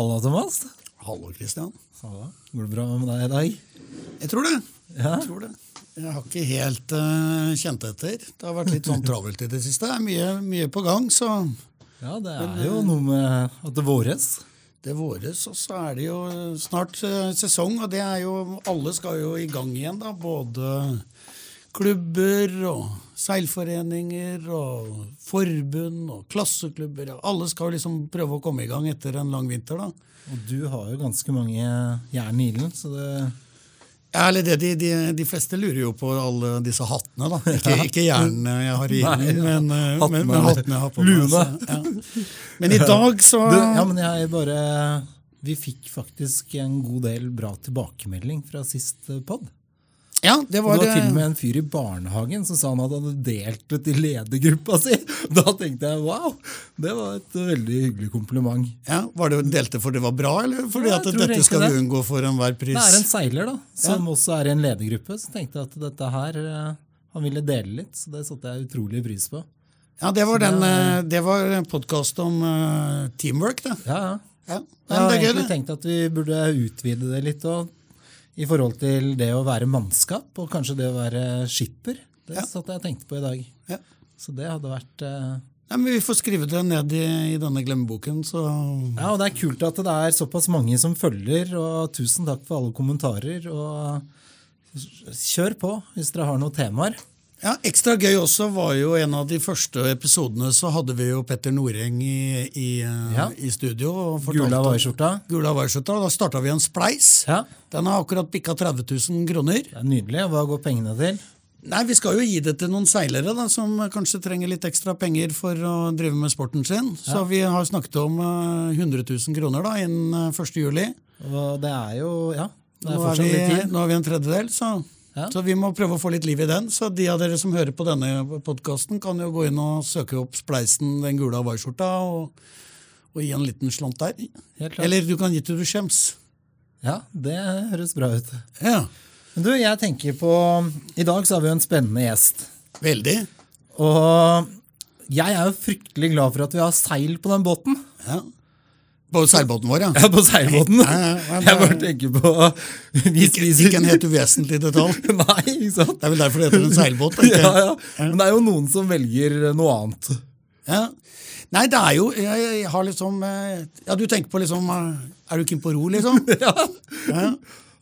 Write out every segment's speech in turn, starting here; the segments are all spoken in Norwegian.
Halla, Thomas. Hallo, Kristian. Halla. Går det bra med deg i dag? Jeg tror det. Ja. Jeg, tror det. jeg har ikke helt uh, kjent etter. Det har vært litt sånn travelt i det siste. Det er mye, mye på gang, så Ja, det er jo noe med at det våres. det våres. Og så er det jo snart uh, sesong, og det er jo Alle skal jo i gang igjen, da. Både klubber og seilforeninger og forbund og klasseklubber. Alle skal liksom prøve å komme i gang etter en lang vinter, da. Og du har jo ganske mange jern i ilden, så det Ja, eller det, de, de, de fleste lurer jo på alle disse hattene, da. Ikke, ikke jernene jeg har i ilden, men, eh, men, men hattene jeg har på meg. Ja. Men i dag så du, Ja, men jeg bare Vi fikk faktisk en god del bra tilbakemelding fra sist pod. Ja, det Det var, var til og med en fyr i barnehagen som sa han hadde delt det til ledergruppa si. Da tenkte jeg wow, det var et veldig hyggelig kompliment. ja, Var det delte for det var bra, eller fordi Ja, at dette egentlig skal det. unngå for enhver pris? Det er en seiler da, som også er i en ledergruppe, som tenkte jeg at dette her eh, Han ville dele litt, så det satte jeg utrolig pris på. Ja, det var, den, eh, det var en podkast om eh, teamwork, det. Ja, ja. Ja, Jeg ja, har det egentlig tenkt at vi burde utvide det litt og, i forhold til det å være mannskap, og kanskje det å være skipper. Det Ja. satt jeg og tenkte på i dag. Ja. Så det hadde vært uh... Ja, men Vi får skrive det ned i, i denne glemmeboken, så Ja, og det er kult at det er såpass mange som følger, og tusen takk for alle kommentarer. Og kjør på hvis dere har noen temaer. Ja, Ekstra gøy også var jo en av de første episodene så hadde vi jo Petter Noreng i, i, eh, Ja. i studio. og Gula Hawaiiskjorta. Gula Hawaiiskjorta. Da starta vi en spleis. Ja, Den har akkurat bikka 30 000 kroner. det er nydelig. Hva går pengene til? Nei, Vi skal jo gi det til noen seilere da, som kanskje trenger litt ekstra penger for å drive med sporten sin. Så vi har snakket om eh, 100 000 kroner da, innen eh, 1. juli. Og det er jo Ja, det er Nå fortsatt litt vi, tid. nå er vi en tredjedel, så, Ja. så vi må prøve å få litt liv i den. Så de av dere som hører på denne podkasten, kan jo gå inn og søke opp Spleisen, den gule hawaiiskjorta, og, og gi en liten slant der. Helt klart. Eller du kan gi til du skjems. Ja, det høres bra ut. Ja, Men du, jeg tenker på I dag så har vi jo en spennende gjest. veldig. Og jeg er jo fryktelig glad for at vi har seil på den båten. Ja. På seilbåten vår, ja. Ja, på seilbåten. Ja, ja, Jeg bare tenker på Ikke, ikke en helt uvesentlig detalj. Nei, ikke sant? Det er vel derfor det heter en seilbåt. jeg. Ja, ja. Men det er jo noen som velger noe annet. Ja. Nei, det er jo Jeg, jeg har liksom eh, Ja, du tenker på liksom eh, Er du keen på ro, liksom? Ja. Ja.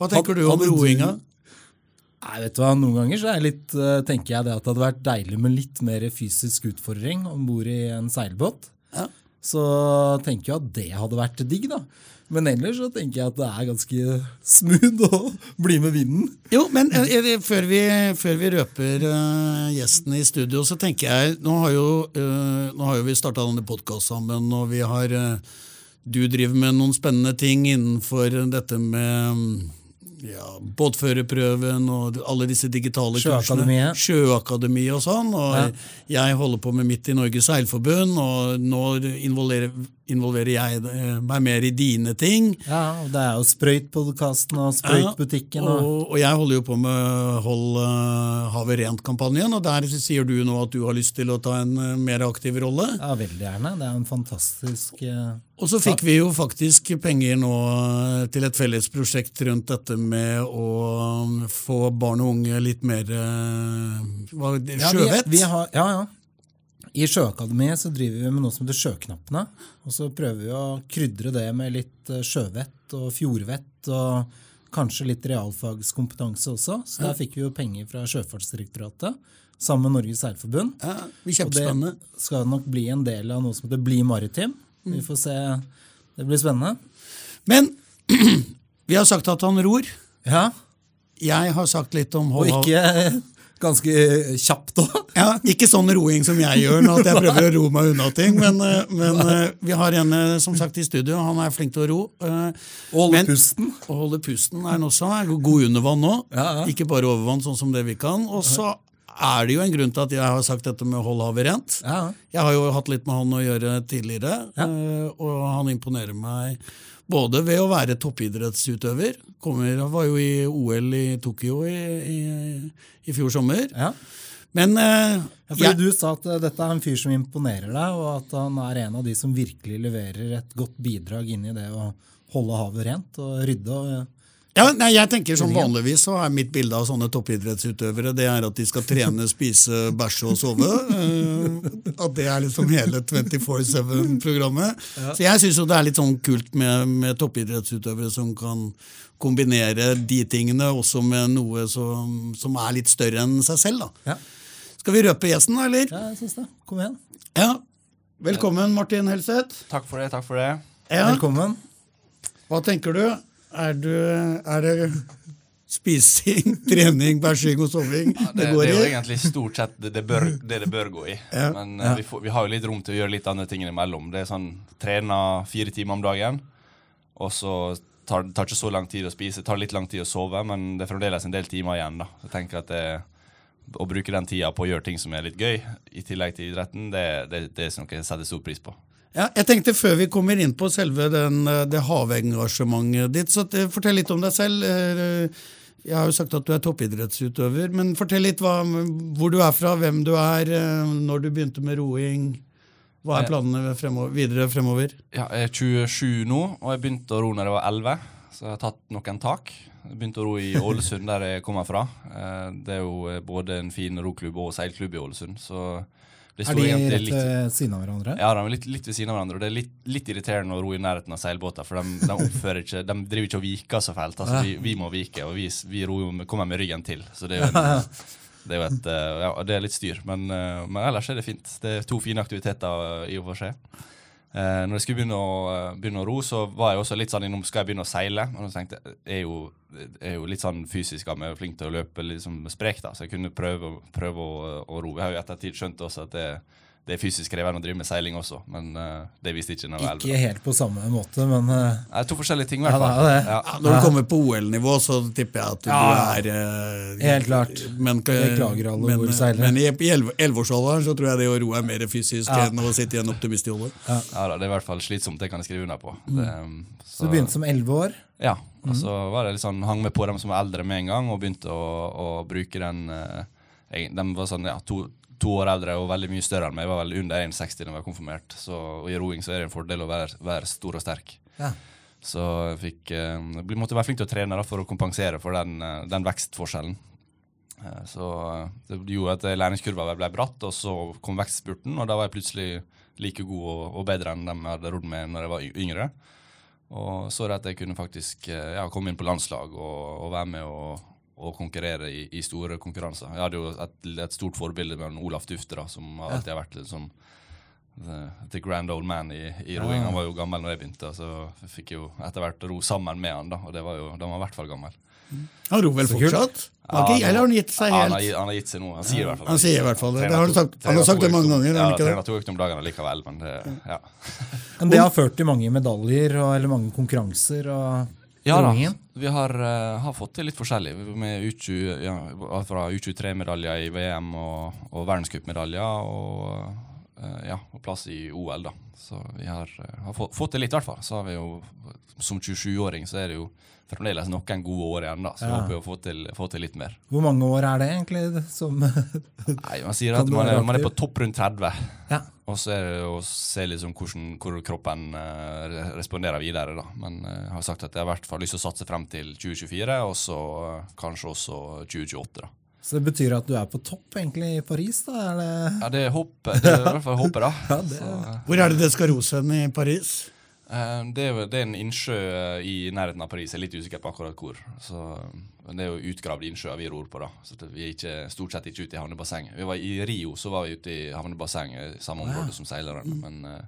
Hva tenker du om roinga? Nei, vet du hva, Noen ganger så er litt, eh, tenker jeg det at det hadde vært deilig med litt mer fysisk utfordring om bord i en seilbåt. Ja. Så tenker jeg at det hadde vært digg, da. Men ellers så tenker jeg at det er ganske smooth å bli med vinden. Jo, men eh, før, vi, før vi røper uh, gjesten i studio, så tenker jeg Nå har jo, uh, nå har jo vi starta denne podkasten sammen, og vi har uh, Du driver med noen spennende ting innenfor dette med mm, ja, båtførerprøven og alle disse digitale kursene. Sjøakademiet. Sjøakademi og sånn. Og Ja. jeg holder på med mitt i Norges Seilforbund, og nå involverer, involverer jeg eh, meg mer i dine ting. Ja, og Det er jo Sprøytpodkasten og Sprøytbutikken. Ja, Og, og, jeg holder jo på med Hold uh, havet rent-kampanjen, og der sier du nå at du har lyst til å ta en eh, mer aktiv rolle. ja, veldig gjerne. Det er en fantastisk eh, Og så fikk vi jo faktisk penger nå eh, til et felles prosjekt rundt dette med å um, få barn og unge litt mer eh, hva, ja. Vi, vi har, ja, ja. I Sjøakademiet så driver vi med noe som heter Sjøknappene. Og så prøver vi å krydre det med litt eh, sjøvett og fjordvett og kanskje litt realfagskompetanse også. Så der fikk vi jo penger fra Sjøfartsdirektoratet sammen med Norges Seilforbund. Ja, Og det skal nok bli en del av noe som heter Bli maritim. Vi får se. Det blir spennende. Men vi har sagt at han ror. Ja, Jeg har sagt litt om Og hold ikke ganske kjapt òg. Ja, Ikke sånn roing som jeg gjør, nå at jeg prøver å ro meg unna ting. Men, eh, men eh, vi har en eh, som sagt i studio. Han er flink til å ro. eh, Og holde Men- pusten. Å holde pusten er han også. Er god under vann nå. Ja, ja. Ikke bare over vann, sånn som det vi kan. Og så er det jo en grunn til at jeg har sagt dette med å holde havet rent. Ja, Jeg har jo hatt litt med han å gjøre tidligere, ja. og han imponerer meg både ved å være toppidrettsutøver. Kommer, var jo i OL i Tokyo i, i, i fjor sommer. ja. Men uh, Ja, Du sa at eh, dette er en fyr som imponerer deg, og at han er en av de som virkelig leverer et godt bidrag inn i det å holde havet rent og rydde. og eh, Ja, nei, jeg tenker som Vanligvis så er mitt bilde av sånne toppidrettsutøvere det er at de skal trene, spise, bæsje og sove. Eh, at det er liksom hele 24-7-programmet. Så jeg syns det er litt sånn kult med, med toppidrettsutøvere som kan kombinere de tingene også med noe som, som er litt større enn seg selv. da. Ja, Skal vi røpe gjesten, da, eller? ja jeg syns det. Kom igjen. Ja. Velkommen, Martin Helseth. Takk for det. takk for det. Ja. Velkommen. Hva tenker du? Er, du, er det spising, trening, bæsjing og soving Det, det det går er jo egentlig stort sett det det bør, det, det bør gå i. Ja. Men ja. vi, får, vi har jo litt rom til å gjøre litt andre ting imellom. Det er sånn Trene fire timer om dagen, og så tar det tar ikke så lang tid å spise. Det tar litt lang tid å sove, men det er fremdeles en del timer igjen. da. Så jeg tenker at det, Å bruke den tida på å gjøre ting som er litt gøy, i tillegg til idretten, det, det, det er noe jeg setter stor pris på. Ja, jeg tenkte Før vi kommer inn på selve den, eh, det havengasjementet ditt, så fortell litt om deg selv. Eh, Jeg har jo sagt at du er toppidrettsutøver, men fortell litt hva, hvor du er fra, hvem du er, eh, når du begynte med roing. Hva er planene fremover, videre fremover? Ja, jeg er 27 nå, og jeg begynte å ro når jeg var 11. Så jeg har tatt noen tak. Jeg begynte å ro i Ålesund, der jeg kommer fra. Det er jo både en fin roklubb og seilklubb i Ålesund. Så Er de rett ved siden av hverandre? ja, de er litt, litt ved siden av hverandre, og det er litt, litt irriterende å ro i nærheten av seilbåter, for de, de oppfører ikke De driver ikke og viker så fælt. Altså, vi, vi må vike, og vi, vi med- kommer med ryggen til. Så det er jo, en, det er, jo et, eh, ja, det er litt styr. Men, eh, men ellers er det fint. Det er to fine aktiviteter i og for seg. Eh, når jeg skulle begynne å, eh, begynne å ro, så var jeg også litt sånn innom skal jeg begynne å seile. Og så tenkte jeg jeg er jo, litt sånn fysisk av meg, flink til å løpe liksom sprek, da, så jeg kunne prøve, prøve å, å ro. Jeg har jo i ettertid skjønt også at det, det er fysisk krevende å drive med seiling også, men uh, det visste ikke når jeg var Ikke helt på samme måte, men uh, Det er to forskjellige ting, i Ja, hvert det fall. er det. Ja. Ja, når du kommer på OL-nivå, så tipper jeg at du Ja, er uh, Helt klart. Men, Beklager alle men, du seiler. men i, i elleveårsalderen så tror jeg det å ro er mer fysisk Ja. enn å sitte i en optimistjolle. Ja, da, det er i hvert fall slitsomt, det kan jeg skrive under på. Det, um, Så du begynte som elleve år. Ja, og så var det litt sånn, hang med på dem som var eldre med en gang, og begynte å, å bruke den uh, De var sånn, ja, to, to år eldre og veldig mye større enn meg. Jeg var vel under 1,60 da jeg var konfirmert. Så og i roing så er det en fordel å være, være stor og sterk. Ja. Så jeg fikk, eh, måtte være flink til å trene da, for å kompensere for den, eh, den vekstforskjellen. Eh, Så eh, det gjorde at læringskurva ble bratt, og så kom vekstspurten, og da var jeg plutselig like god og, og bedre enn dem jeg hadde rodd med når jeg var yngre. Og så det at jeg kunne faktisk eh, ja, komme inn på landslag og, og være med og, og konkurrere i, i store konkurranser. Jeg hadde jo et, et stort forbilde med en Olaf Dufte, da, som alltid har vært liksom the, the grand old man i, i roing. Han var jo gammel når jeg begynte, så jeg fikk jo etter hvert ro sammen med han. da, Og det var jo, da var han i hvert fall gammel. Han ror vel fortsatt? Ja, ikke- eller har han gitt seg Ja, han, har, helt? gi- han har gitt seg nå. Han sier i hvert fall Han sier i hvert fall det. Det har sagt- han har sagt det mange ganger, han Ja, trener to økter om dagen likevel, men det, ja. Men det har ført til mange medaljer og, eller mange konkurranser. og Ja da, vi har, eh, har fått til litt forskjellig. Med U20, ja, fra U23-medaljer i VM og, og verdenscupmedaljer og, eh, ja, og plass i OL. da. Så vi har, eh, har fått, fått til litt, i hvert fall. Så har vi jo, som 27-åring så er det jo fremdeles noen gode år igjen, da. Så Ja. håper jeg å få til, få til litt mer. Hvor mange år er det egentlig? Som, Nei, Man sier at man er, man er på topp rundt 30. ja. Og så er det å se liksom hvordan, hvor kroppen uh, responderer videre. da. Men uh, jeg har sagt at jeg har i hvert fall lyst til å satse frem til 2024, og så uh, kanskje også 2028. da. Så det betyr at du er på topp egentlig i Paris? da? Er det, Ja, Det er håpet, det er i hvert fall håpet, da. Ja, det- Så, Hvor er det det skal ros hen i Paris? Eh, det, er, det er en innsjø eh, i nærheten av Paris. Jeg er litt usikker på akkurat hvor. Så, det er jo utgravd innsjøer vi ror på. da. Så vi er ikke, stort sett ikke ute i havnebassenget. Vi var I Rio så var vi ute i havnebassenget, i samme område som seilerne. Men, eh,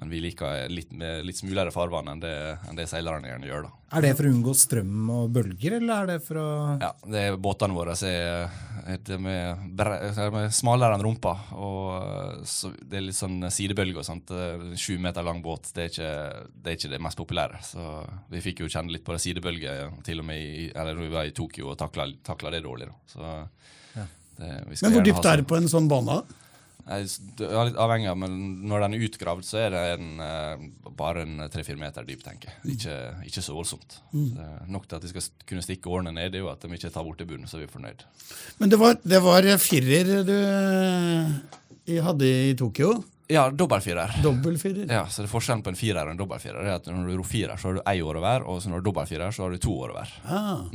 men vi liker litt, litt smulere farvann enn det, enn det seilerne gjerne gjør. da. er det for å unngå strøm og bølger, eller er det for å Ja, det Båtene våre er, er med, er smalere enn rumpa. og eh, så Det er litt sånn sidebølger. og sånt. Eh, Sju meter lang båt det er, ikke, det er ikke det mest populære. Så vi fikk jo kjenne litt på det sidebølger til og med i, eller vi var i Tokyo og takla, det dårlig. da. Så det, vi skal Men hvor dypt er det på en sånn bane? Jeg er litt avhengig av, men Når den er utgravd, så er det en, eh, bare en tre-fire meter dyp, tenker jeg. Ikke, ikke så voldsomt. Mm. Nok til at de skal kunne stikke årene ned, det er jo at de ikke tar bort i bunnen, så er vi fornøyd. Men det var, det var firer du eh, hadde i Tokyo. Ja, dobbeltfirer. Dobbeltfirer. Ja, så det er Forskjellen på en firer og en dobbeltfirer er at når du ror firer, så har du ei år over, og så når du er dobbeltfirer, så har du to år over. Ah,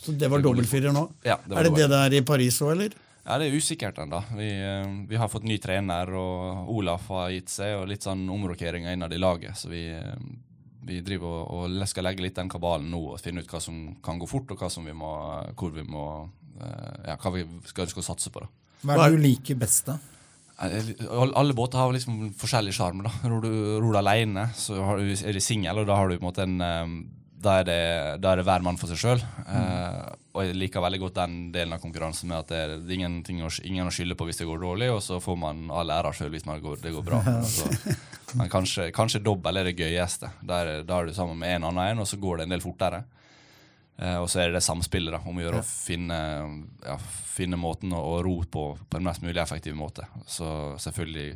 Så det var dobbeltfirer nå? Ja, det var er det dobbelt. det der i Paris òg, eller? Ja, Det er usikkert ennå. Vi, eh, vi har fått ny trener, og Olaf har gitt seg, og litt sånn omrokeringer innad i laget. Så vi, eh, vi driver og, og skal legge litt den kabalen nå og finne ut hva som kan gå fort, og hva som vi må, vi må eh, Ja, hva vi skal ønske å satse på. da. Hva er det du liker best, da? Alle båter har liksom forskjellig sjarm. Ror du, ror alene, så er du singel, og da har du på en måte en da er, det, da er det hver mann for seg sjøl. Og jeg liker veldig godt den delen av konkurransen med at det er, ingenting å, ingen å skylde på hvis det går dårlig, og så får man all æra sjøl hvis man går, det går bra. Så, men kanskje, kanskje dobbel er det gøyeste. Da er du sammen med en annen en, og så går det en del fortere. Eh, og så er det det samspillet da, om å gjøre å finne, ja, finne måten å, å ro på på en mest mulig effektiv måte. Så selvfølgelig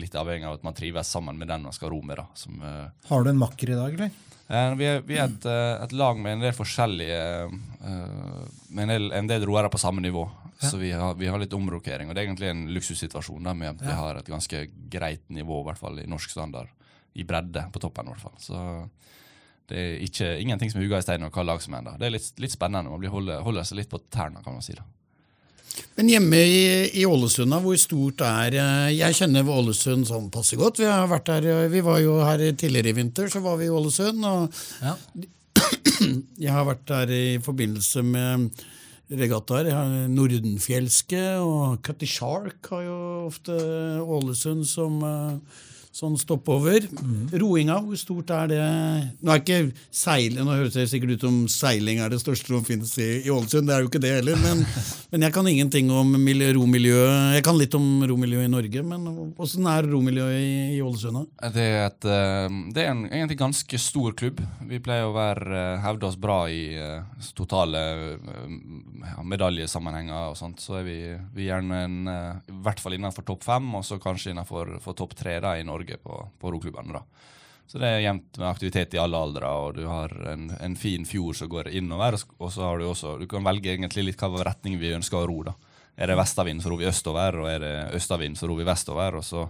litt avhengig av at man trives sammen med den man skal ro med. da. Som, eh, Har du en makker i dag, eller? Eh, Vi er, vi er et, eh, et lag med en del forskjellige eh, Med en del, en del roere på samme nivå. Så vi har, vi har litt omrokering. Og det er egentlig en luksussituasjon da, med at vi har et ganske greit nivå, i hvert fall i norsk standard. I bredde på toppen, i hvert fall. Så det er ikke, ingenting som er hugga i stein og hva lag som er enda. Det er litt, litt spennende. Man blir holder, holder seg litt på tærne, kan man si. da. Men hjemme i, i Ålesund, hvor stort er eh, Jeg kjenner Ålesund sånn passe godt. Vi har vært der, eh, vi var jo her tidligere i vinter, så var vi i Ålesund. og Ja. Jeg har vært der i forbindelse med regattaer. Nordenfjelske og Cutty Shark har jo ofte Ålesund som eh, sånn stoppover. Roinga, hvor stort er det? Nå er ikke seiling, nå høres det sikkert ut som seiling er det største som finnes i, Ålesund, det er jo ikke det heller. Men, men jeg kan ingenting om romiljøet. Jeg kan litt om romiljøet i Norge, men åssen er romiljøet i, i Ålesund? Det er, et, eh, det er en egentlig ganske stor klubb. Vi pleier å være, eh, hevde oss bra i eh, totale ja, medaljesammenhenger og sånt. Så er vi, vi er gjerne en, i hvert fall innenfor topp fem, og så kanskje innenfor topp tre i Norge på, på roklubbene. da. Så det er jevnt med aktivitet i alle aldre, og du har en, en fin fjord som går innover. og så har du også, du kan velge egentlig litt hva retning vi ønsker å ro. da. Er det vestavind, så ror vi østover, og er det østavind, så ror vi vestover. og så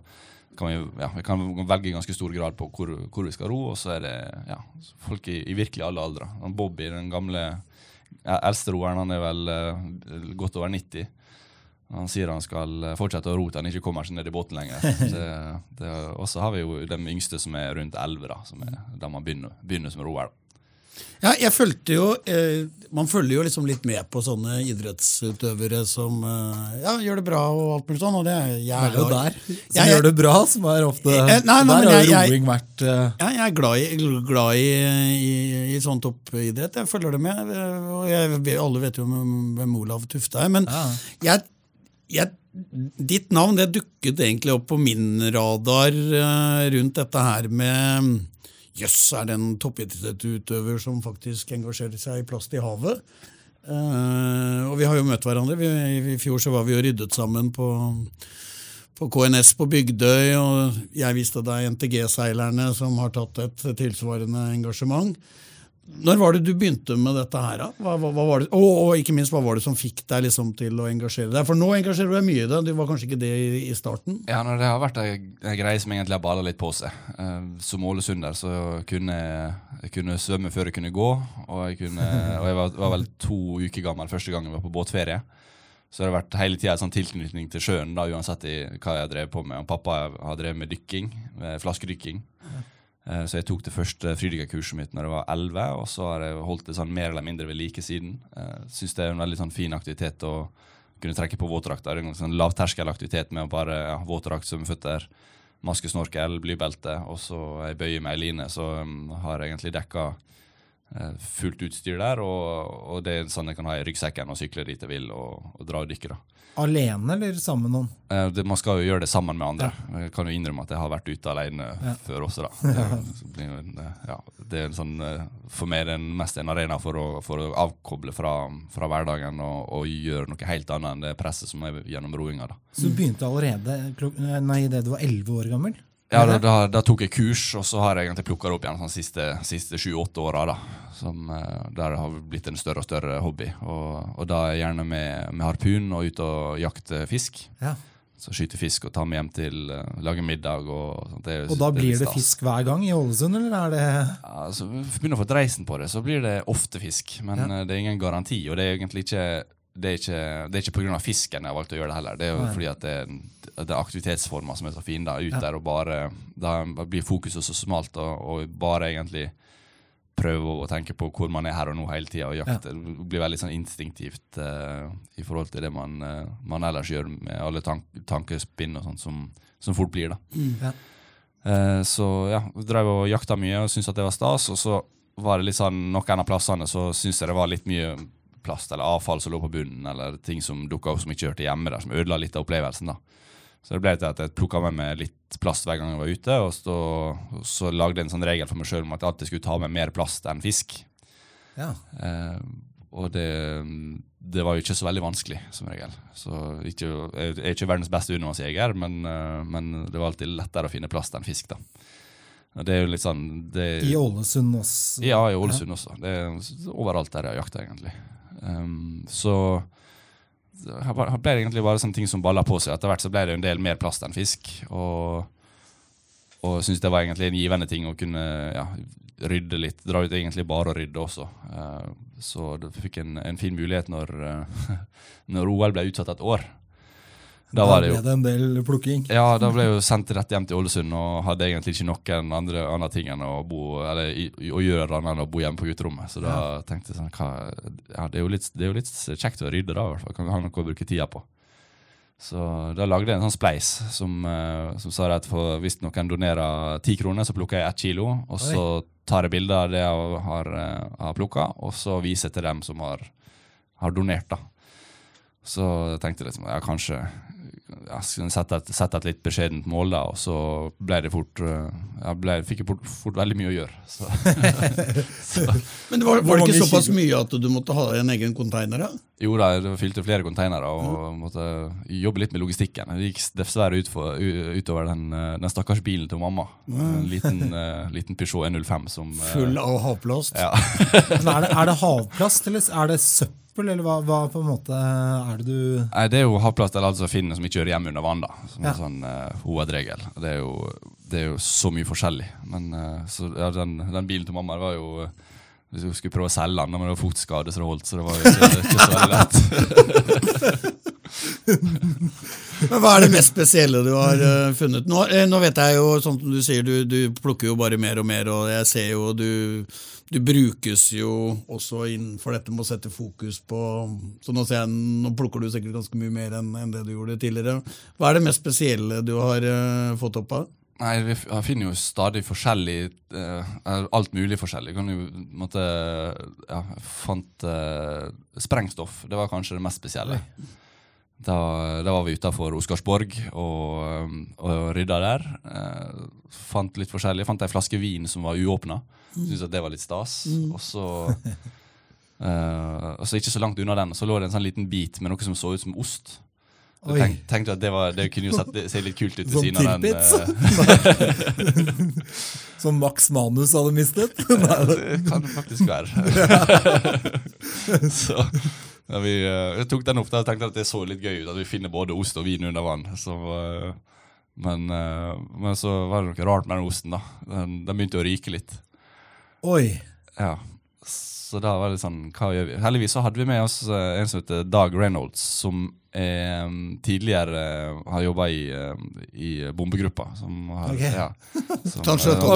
kan vi, ja, vi kan velge i ganske stor grad på hvor, hvor vi skal ro, og så er det ja, folk i, i virkelig alle aldre. Bobby, den gamle eldste roeren, han er vel eh, godt over 90. Han sier han skal eh, fortsette å ro til han ikke kommer seg ned i båten lenger. Og så har vi jo de yngste som er rundt 11, da, som er der man begynner, begynner som roer. Ja, jeg fulgte jo eh, Man følger jo liksom litt med på sånne idrettsutøvere som eh, ja, gjør det bra og alt mulig sånn. Og det, jeg, er jo der som Jeg- gjør det bra, som er ofte Eh, nei, nei, Der har jo roing vært eh, Ja, jeg er glad i, glad i, i, i sånn toppidrett. Jeg følger det med. Og jeg, alle vet jo hvem Olav Tufte er. Men Ja. jeg, jeg, ditt navn det dukket egentlig opp på min radar eh, rundt dette her med Jøss, er det en toppidrettsutøver som faktisk engasjerer seg i plast i havet? Uh, og vi har jo møtt hverandre. Vi, I fjor så var vi jo ryddet sammen på på KNS på Bygdøy, og jeg viste deg NTG-seilerne som har tatt et tilsvarende engasjement. Når var det du begynte med dette her? Hva, hva, hva det, og, og ikke minst, hva var det som fikk deg liksom til å engasjere deg? For nå engasjerer du deg mye i det, du var kanskje ikke det i, i starten? Ja, nei, Det har vært ei greie som egentlig har balla litt på seg. Eh, som ålesunder så kunne jeg, kunne svømme før jeg kunne gå. Og jeg, kunne, og jeg var, var vel to uker gammel første gang jeg var på båtferie. Så det har vært hele tida sånn tilknytning til sjøen, da, uansett hva jeg har drevet på med. Og pappa har drevet med dykking, med flaskedykking. Eh, Så jeg tok det første frydykkerkurset mitt når jeg var 11, og så har jeg holdt det sånn mer eller mindre ved like siden. Uh, Syns det er en veldig sånn fin aktivitet å kunne trekke på er en sånn lavterskelaktivitet med å bare ja, våtdrakt, føtter, maske, snorkel, blybelte, og så ei bøye med ei line, så um, har jeg egentlig dekka eh, fullt utstyr der, og, og det er sånn jeg kan ha i ryggsekken og sykle dit jeg vil og, og dra og dykke. da. alene eller sammen med noen? Eh, det, man skal jo gjøre det sammen med andre. Jeg kan jo innrømme at jeg har vært ute alene før også, da. Det, eh, ja, det er en sånn, eh, for meg den mest en arena for å, for å avkoble fra, fra hverdagen og, og, gjøre noe helt annet enn det presset som er gjennom roinga. da. Så du begynte allerede nei, det du var elleve år gammel? Ja, da, da, da, tok jeg kurs, og så har jeg egentlig plukka det opp igjen de sånn siste, siste sju-åtte åra. Som, eh, der det har blitt en større og større hobby. Og, og da er jeg gjerne med, med harpun og ute og jakte fisk. Ja. Så skyte fisk og ta med hjem til uh, lage middag. Og, sånt. det, og da blir det, det fisk hver gang i Ålesund, eller er det ja, altså, Begynner å få dreisen på det, så blir det ofte fisk. Men ja. uh, det er ingen garanti, og det er egentlig ikke det er ikke, det er ikke pga. fisken jeg har valgt å gjøre det heller. Det er jo Nei. fordi at det, det er aktivitetsformer som er så fine. da, Ut ja. der og bare, Da blir fokuset så smalt, og, og bare egentlig prøve å tenke på hvor man er her og nå hele tida. Og jakte ja. blir veldig sånn instinktivt uh, i forhold til det man, uh, man, ellers gjør med alle tank tankespinn og sånt som, som, fort blir. da. Mm. Ja. Uh, så ja, drev og jakta mye og syntes at det var stas. Og så var det litt sånn, noen av plassene så syntes jeg det var litt mye plast eller avfall som lå på bunnen, eller ting som dukka opp som ikke hørte hjemme der, som ødela litt av opplevelsen. da. Så det ble til at jeg plukka med meg litt plast hver gang jeg var ute. Og så, så lagde jeg en sånn regel for meg sjøl om at jeg alltid skulle ta med mer plast enn fisk. Ja. Eh, og det, det, var jo ikke så veldig vanskelig, som regel. Så ikke, jeg er ikke verdens beste undervannsjeger, men, uh, men, det var alltid lettere å finne plast enn fisk. da. Det er jo litt sånn... Det, I Ålesund også? Ja, i Ålesund ja. også. Det er overalt der jeg har jakta, egentlig. Um, så det ble egentlig bare sånne ting som balla på seg. Etter hvert så ble det en del mer plast enn fisk. Og, og syntes det var egentlig en givende ting å kunne ja, rydde litt. Dra ut egentlig bare og rydde også. Uh, så du fikk en, en, fin mulighet når, uh, når OL ble utsatt et år. Da, da ble det, det en del plukking? Ja, da ble jeg jo sendt rett hjem til Ålesund og hadde egentlig ikke noen andre, andre ting enn å, bo, eller, å gjøre enn å bo hjemme på gutterommet. Så da ja. tenkte jeg sånn hva, ja, det, er litt, det, er jo litt, kjekt å rydde, da. i hvert fall. Kan vi ha noe å bruke tida på. Så da lagde jeg en sånn spleis som, uh, som sa at for, hvis noen donerer ti kroner, så plukker jeg ett kilo. Og så tar jeg bilder av det jeg har, uh, har plukka, og så viser jeg til dem som har, har donert. da. Så jeg tenkte liksom, ja, kanskje sette, et, sette et litt beskjedent mål, da, og så ble det fort Jeg ble, fikk jeg fort, fort, veldig mye å gjøre. Så. så. Men det var, var, det ikke såpass mye at du måtte ha en egen container? da? Jo da, jeg fylte flere containere og ja. måtte jobbe litt med logistikken. Det gikk dessverre ut for, utover den, eh, den stakkars bilen til mamma. En liten, uh, liten Peugeot 105 som Full av havplast? Ja. er, det, er det havplast, eller er det søppel? Eller hva, hva, på en måte er det du Nei, Det er jo havplast eller alt som finner som ikke hører hjemme under vann. da, Som ja. er sånn uh, hovedregel. Det er, jo, det er, jo, så mye forskjellig. Men uh, så, ja, den, den, bilen til mamma var jo Hvis vi skulle prøve å selge den, men det var fotskade så det holdt, så det var jo ikke, ikke så veldig lett. Men Hva er det mest spesielle du har uh, funnet? Nå, nå, vet jeg jo, som du sier, du, du, plukker jo bare mer og mer, og jeg ser jo du du brukes jo også innenfor dette med å sette fokus på Så nå, jeg, nå plukker du sikkert ganske mye mer enn, enn, det du gjorde tidligere. Hva er det mest spesielle du har uh, fått opp av? Nei, Vi finner jo stadig forskjellig uh, Alt mulig forskjellig. Kan jo, måtte, ja, fant uh, sprengstoff. Det var kanskje det mest spesielle. Da, da, var vi utafor Oscarsborg og, og rydda der. Eh, fant litt forskjellig. Fant ei flaske vin som var uåpna. Syntes at det var litt stas. Mm. Og så uh, Ikke så langt unna den så lå det en sånn liten bit med noe som så ut som ost. Jeg tenk, tenkte at det, var, det kunne jo sett, se litt kult ut ved siden av den. Uh, som Max Manus hadde mistet? Nei, det kan det faktisk være. så vi jeg tok den opp der og tenkte at det så litt gøy ut. At vi finner både ost og vin under vann. Så uh, men, men, så var det noe rart med den osten. da. Den, den begynte å ryke litt. Oi. Ja. Så da var det sånn, hva gjør vi? Heldigvis så hadde vi med oss en som heter Dag Reynolds, som um, tidligere har jobba i, i bombegruppa. Som har, okay. ja, som, han skjønte at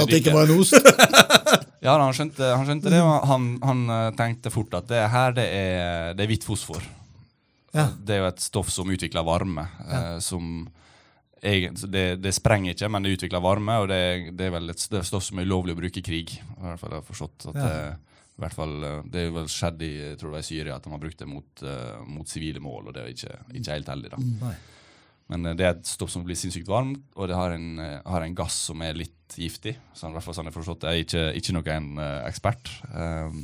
at det ikke var en ost? ja, han skjønte, han skjønte det, og han, han, tenkte fort at det her det er, det er hvitt fosfor. Ja. Det er jo et stoff som utvikler varme, ja. som det, det, sprenger ikke, men det utvikler varme, og det, det er vel et stoff som er ulovlig å bruke i krig. I hvert fall jeg har forstått at ja. det, i hvert fall, eh, det er vel skjedd i, jeg tror det var i Syria at de har brukt det mot, mot sivile mål, og det er ikke, ikke helt heldig. da. Nei. Men eh, det er et stoff som blir sinnssykt varmt, og det har en, eh, har en gass som er litt giftig. Sånn, i hvert fall sånn jeg forstått. Jeg er ikke, ikke noen uh, ekspert. Um,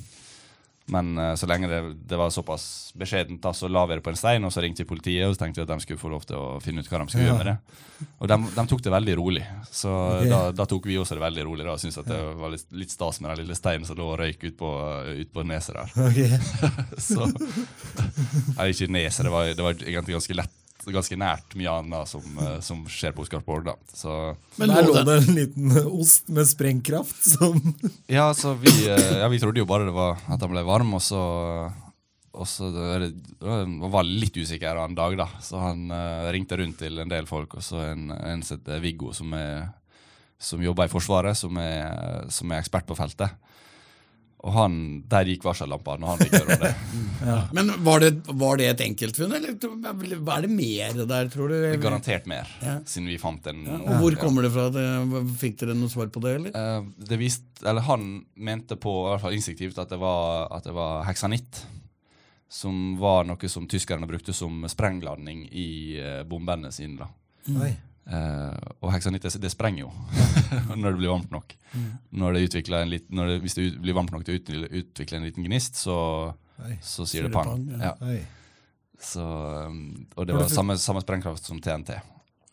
men så lenge det, det, var såpass beskjedent, så la vi det på en stein, og så ringte vi politiet og så tenkte vi at de skulle få lov til å finne ut hva de skulle ja. gjøre med det. Og de, de, tok det veldig rolig. Så okay. da, da, tok vi også det veldig rolig da, syntes at det var litt, litt stas med den lille steinen som lå og røyk ut på, ut på neset der. Okay. så Nei, ikke neset, det var, det var egentlig ganske lett ganske nært mye annet som, eh, som skjer på Oscarsborg. Men Der lå det en liten ost med sprengkraft som Ja, så vi, eh, ja, vi trodde jo bare det var at den ble varm, og så og så Han var litt usikker en dag, da, så han uh, ringte rundt til en del folk. Og så en, en som heter Viggo, som, er, som jobber i Forsvaret, som er, som er ekspert på feltet. Og han, der gikk varsellampa når han fikk høre om det. ja. Men var det, var det et enkeltfunn, eller er det mer der, tror du? Garantert mer, ja. siden vi fant en ja. Og Hvor kommer det fra? Det, fikk dere noe svar på det? eller? Uh, det vist, eller Han mente på i hvert fall instinktivt at det var, at det var heksanitt. Som var noe som tyskerne brukte som sprengladning i uh, bombene sine. da. Mm. Uh, og heksanitt det sprenger jo når det blir varmt nok. Mm. Når det en lit, når det, hvis det blir varmt nok til å utvikle en liten gnist, så, så sier det pang. Ja. Så, um, og det var samme, samme sprengkraft som TNT.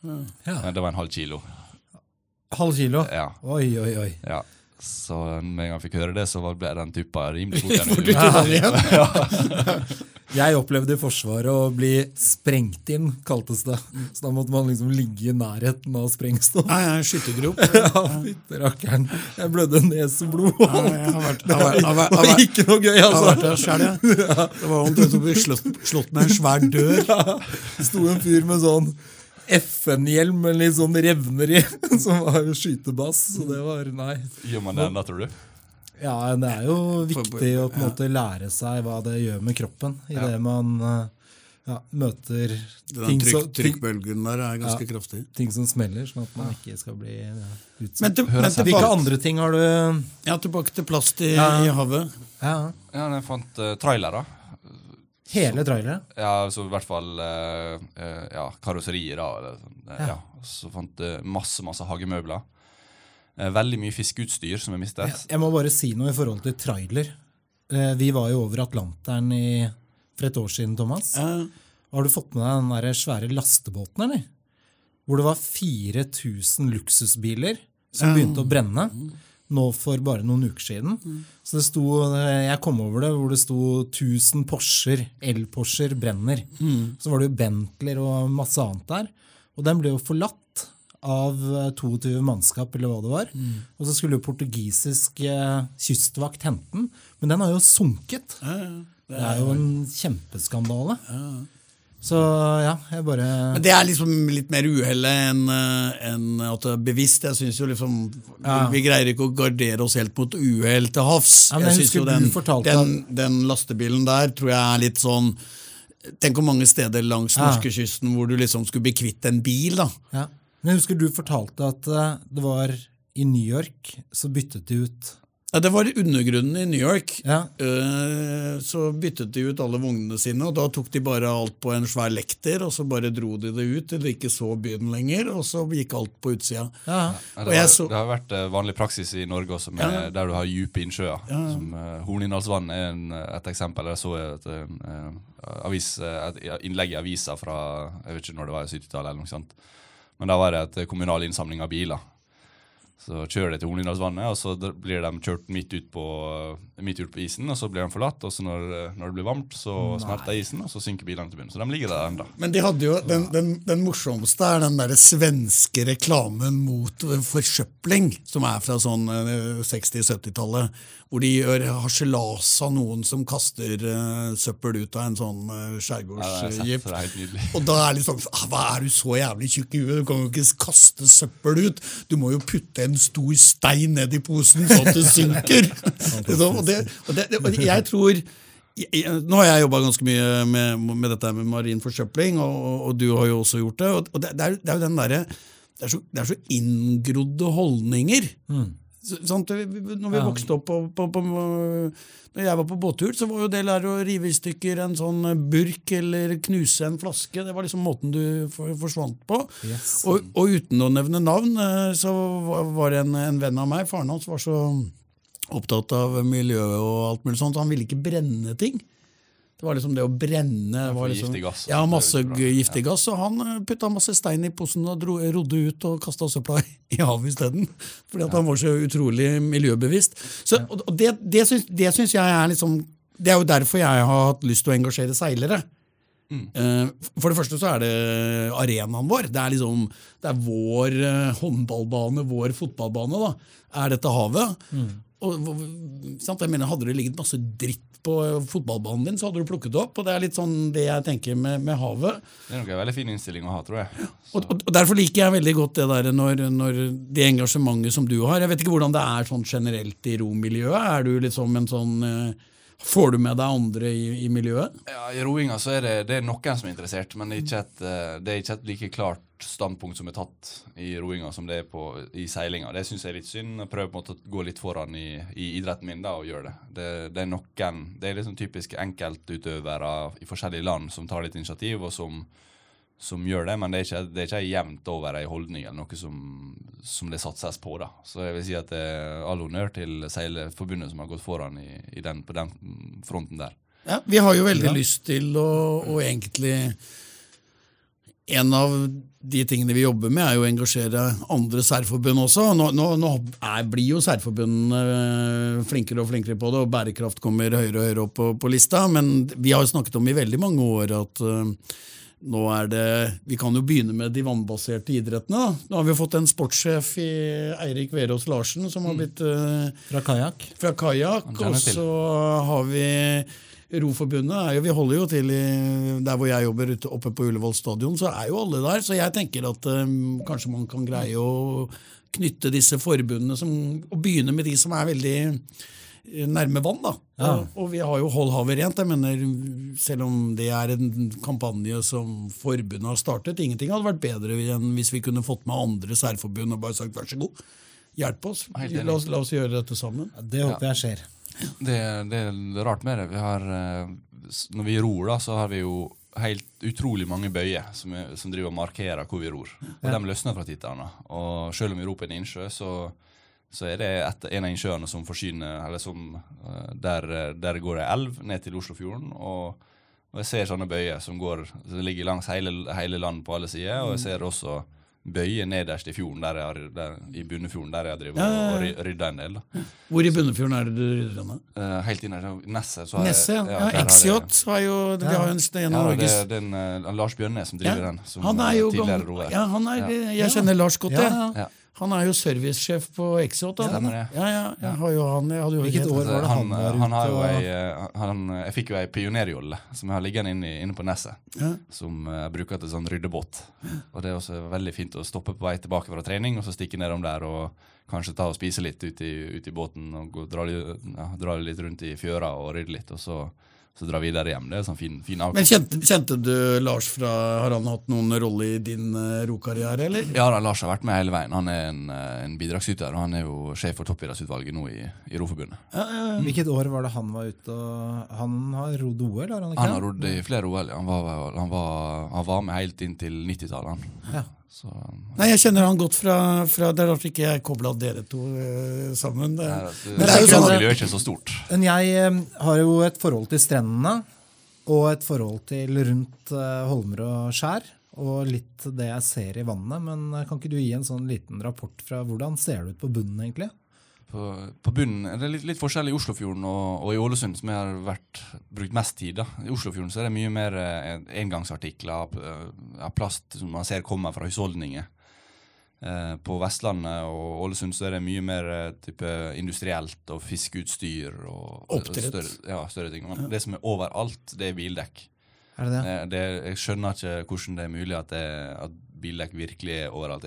Ja. Men det var en halv kilo. Halv kilo? Ja. Oi, oi, oi. Ja. Så med en gang jeg fikk høre det, så ble den tuppa rimelig fort. Jeg opplevde i Forsvaret å bli sprengt inn, kaltes det. Så da måtte man liksom ligge i nærheten av sprengstoff. Nei, nei, Skyttergrop. ja, fytti rakkeren. Jeg blødde neseblod. og jeg har vært, har vært, det var ikke noe gøy, altså. Jeg har vært der. Det var omtrent som å bli slått, med en svær dør. Ja, sto en fyr med sånn FN-hjelm med litt sånn revner i, som var skytebass. Så det var nei. Gjør man det ennå, tror du? Ja, det er jo viktig å på en måte lære seg hva det gjør med kroppen idet ja. man eh, ja, møter ting trykk, som Trykkbølgen der er ganske ja, kraftig. Ting som smeller, sånn at man ikke skal bli ja, utsatt. Men, til, Hvilke andre ting har du Ja, Tilbake til plast i, i havet. Ja, ja jeg fant uh, trailere. Hele trailere? Ja, så i hvert fall uh, uh, ja, karosserier. da. Eller, uh, ja. Så fant jeg masse, masse hagemøbler. Eh, veldig mye fiskeutstyr som er mistet. Jeg må bare si noe i forhold til trailer. Eh, vi var jo over Atlanteren i, for et år siden, Thomas. Uh. Har du fått med deg den der svære lastebåten, eller? Hvor det var 4000 luksusbiler som begynte å brenne. Nå for bare noen uker siden. Så det sto, Jeg kom over det hvor det sto 1000 Porscher, el-Porscher brenner. Mm. Så var det jo Bentleyer og masse annet der. Og den ble jo forlatt av 22 eh, mannskap, eller hva det var. Mm. Og så skulle jo portugisisk eh, kystvakt hente den, men den har jo sunket. Ja, ja. Det, er, det, er jo en kjempeskandale. Ja. Så ja, jeg bare Men det er liksom litt mer uhellet enn eh, en at det er bevisst. Jeg synes jo liksom ja. Vi greier ikke å gardere oss helt mot uhell til havs. Ja, jeg, jeg synes jo den, den, den, lastebilen der tror jeg er litt sånn Tenk hvor mange steder langs ja. norskekysten hvor du liksom skulle bli kvitt en bil. da. Ja. Men jeg husker du fortalte at eh, det var i New York så byttet de ut ja, Det var i undergrunnen i New York. Ja. Uh, så byttet de ut alle vognene sine, og da tok de bare alt på en svær lekter, og så bare dro de det ut til de ikke så byen lenger, og så gikk alt på utsida. Ja. Ja, det, har, så, det, har, vært uh, vanlig praksis i Norge også, med, der du har dype innsjøer. Ja. Som uh, Hornindalsvann er en, et eksempel. Jeg så et, avis, et innlegg i avisa fra jeg vet ikke når det var 70-tallet. eller noe sånt men da var det et kommunal innsamling av biler. Så kjører de til Hornindalsvannet, og så blir de kjørt midt ut på, midt ut på isen. og Så blir de forlatt, og så når, når det blir varmt, så Nei. smelter isen, og så synker bilene til bunnen. Så de ligger der enda. Men de hadde jo, den, den, den morsomste er den der svenske reklamen mot forsøpling, som er fra sånn 60-70-tallet. Eh, hvor de gjør harselas av noen som kaster uh, søppel ut av en sånn uh, skjærgårdsjeep. og da er det sånn ah, Hva er du så jævlig tjukk i huet? Du kan jo ikke kaste søppel ut! Du må jo putte en stor stein ned i posen sånn at det synker! og, det, og, det, og jeg tror nå har jeg jobba ganske mye med, med, dette med marin forsøpling, og, og, du har jo også gjort det. og det, det, er, det er, jo den der, det er så, det er så inngrodde holdninger. Mm Så- Sant? Når vi vokste opp på, på, på Når jeg var på båttur, så var jo det lære å rive i stykker en sånn burk eller knuse en flaske. Det var liksom måten du forsvant på. Yes. Og, og uten å nevne navn, eh, så var- var det en, en venn av meg, faren hans var så opptatt av miljøet og alt mulig sånt, så han ville ikke brenne ting. Det var liksom det å brenne var liksom, giftig gass, Ja, masse giftig gass. Og han eh, putta masse stein i posen og dro, rodde ut og kasta søpla i havet isteden. Fordi at han var så utrolig miljøbevisst. Så, og det, det, syns, det syns jeg er liksom Det er jo derfor jeg har hatt lyst til å engasjere seilere. Mm. For det første så er det arenaen vår. Det er liksom Det er vår eh, håndballbane, vår fotballbane. da, Er dette havet. Og, sant? Jeg mener, Hadde det ligget masse dritt på fotballbanen din, så hadde du plukket det opp. Og det er litt sånn det jeg tenker med, med havet. Det er nok en veldig fin innstilling å ha, tror jeg. Og, og, og Derfor liker jeg veldig godt det der når, når det engasjementet som du har. Jeg vet ikke hvordan det er sånn generelt i romiljøet. Er du liksom en sånn eh, Får du med deg andre i, i miljøet? Ja, I roinga så er det, det er noen som er interessert, men det er, ikke et, eh, det er ikke et like klart standpunkt som er tatt i roinga som det er på, i seilinga. Det syns jeg er litt synd. Jeg prøver på en måte å gå litt foran i, i idretten min da og gjøre det. det. Det er noen, det er liksom typisk enkeltutøvere i forskjellige land som tar litt initiativ, og som, som gjør det, men det er ikke, det er ikke jevnt over ei holdning eller noe som, som det satses på. da. Så jeg vil si at det er all honnør til Seilerforbundet som har gått foran i, i den, på den fronten der. Ja, Vi har jo veldig Ja. lyst til å, å egentlig En av de tingene vi jobber med, er jo å engasjere andre særforbund også. Nå, nå, nå er, blir jo særforbundene eh, flinkere og flinkere på det, og bærekraft kommer høyere og høyere opp på, på lista. Men vi har jo snakket om i veldig mange år at uh, nå er det Vi kan jo begynne med de vannbaserte idrettene. da. Nå har vi jo fått en sportssjef i Eirik Verås Larsen som har blitt uh, Fra kajakk. fra kajakk, og så har vi Roforbundet. Er jo, vi holder jo til i, der hvor jeg jobber, ute, oppe på Ullevål stadion, så er jo alle der. Så jeg tenker at um, kanskje man kan greie å knytte disse forbundene som, og begynne med de som er veldig eh, nærme vann. da. Ja. Og, og vi har jo Hold havet rent. jeg mener, Selv om det er en kampanje som forbundet har startet. Ingenting hadde vært bedre enn hvis vi kunne fått med andre særforbund og bare sagt vær så god. Hjelp oss. La oss, la oss gjøre dette sammen. Ja, Det håper jeg skjer. Det, det er rart med det. Vi har, eh, når vi ror, da, så har vi jo helt utrolig mange bøyer som, er, som driver og markerer hvor vi ror. Og De løsner fra tid til annen. Og selv om vi ror på en innsjø, så, så er det et, en av innsjøene som forsyner Eller som eh, der, der går ei elv ned til Oslofjorden. Og, og jeg ser sånne bøyer som, går, ligger langs hele, hele landet på alle sider. Og jeg ser også bøyer nederst i fjorden, der jeg der, i Bunnefjorden, der jeg drevet Ja, ja, ja. og rydder rydda en del. da. Hvor i Bunnefjorden er det du rydder henne? Uh, helt inn i Nesset. Nesse, ja. ja XJ har jo Vi har jo en, en Ja, av da, det det er en, eh, Lars Bjørnes som driver Ja, den. Som Han er jo tidligere roer. ja, han er, Ja. Jeg kjenner Lars godt, Ja, jeg. ja. Ja. Han er jo servicesjef på Exot. Stemmer. Ja, ja, jeg har jo han, jeg hadde jo Hvilket år var det han han, var han har ute og ei, eh, han, Jeg fikk jo ei pionerjolle som jeg har liggende inne, inne på Nesset. Ja. Som eh, jeg bruker til sånn ryddebåt. Og det er også veldig fint å stoppe på vei tilbake fra trening og så stikke nedom der og kanskje ta og spise litt ute i, ut i båten og gå, dra, litt- ja, dra litt rundt i fjøra og rydde litt, og så, så dra videre hjem. Det er sånn fin, fin Men kjente, kjente du Lars fra Har han hatt noen rolle i din uh, rokarriere, eller? Ja, da, Lars har vært med hele veien. Han er en, eh, en bidragsyter, og han er jo sjef for toppidrettsutvalget nå i, i Roforbundet. Ja, ja, Hvilket år var det han var ute og Han har rodd OL, har han ikke? Han har rodd i flere OL. ja. Han var, han, var, han var med helt inn til 90-tallet. han. Ja. Så, Nei, jeg kjenner han godt fra, fra Det er rart ikke jeg kobla dere to uh, sammen. Det, nei, det, Men det er jo sånn- ikke så stort. Men jeg eh, har jo et forhold til strendene, og et forhold til rundt uh, holmer og skjær, og litt det jeg ser i vannet. Men kan ikke du gi en sånn liten rapport fra hvordan ser det ut på bunnen, egentlig? På, på bunnen er det litt, litt forskjell i Oslofjorden og, og i Ålesund, som jeg har vært, brukt mest tid. da. I Oslofjorden så er det mye mer eh, engangsartikler av eh, plast som man ser kommer fra husholdninger. Eh, på Vestlandet og Ålesund så er det mye mer eh, type industrielt og fiskeutstyr. og og Oppdrett. Større, ja, større ting. Men det som er overalt, det er bildekk. Er det det? Eh, det, jeg skjønner ikke hvordan det er mulig at, det, at bildekk virkelig er overalt.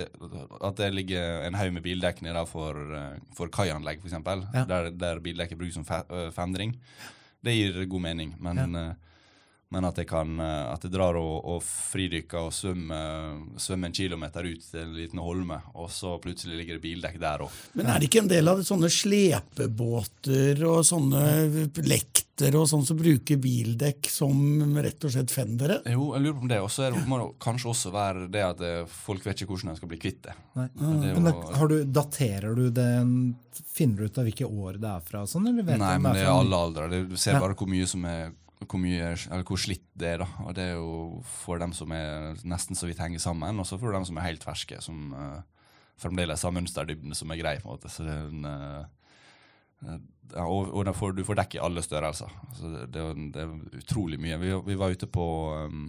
At det ligger en haug med bildekk nede for, for kaianlegg, f.eks., Ja. der, der bildekk er brukt som øh, fendring. Det gir god mening, men, eh, Men at jeg, kan, eh, at jeg drar og, og fridykker og svømmer, svømmer en kilometer ut til en liten holme, og så plutselig ligger det bildekk der òg. Men er det ikke en del av det sånne slepebåter og sånne lekter og sånn som bruker bildekk som rett og slett fendere? Jo, jeg lurer på om det. Og så det- må det kanskje også være det at eh, folk vet ikke hvordan de skal bli kvitt det. Nei. det er Men da, har du, daterer du det Finner du ut av hvilke år det er fra? Sånn, eller vet Nei, men det er alle aldre. Du ser bare hvor mye som er hvor, mye, hvor slitt det er. da. Og Det er jo for dem som er nesten så vidt henger sammen, og så for dem som er helt ferske, som uh, fremdeles har mønsterdybden som er grei. på en måte. Så det er en, eh, ja, og og får, du får dekk i alle størrelser. Altså, det, det, det er utrolig mye. Vi, vi var ute på um,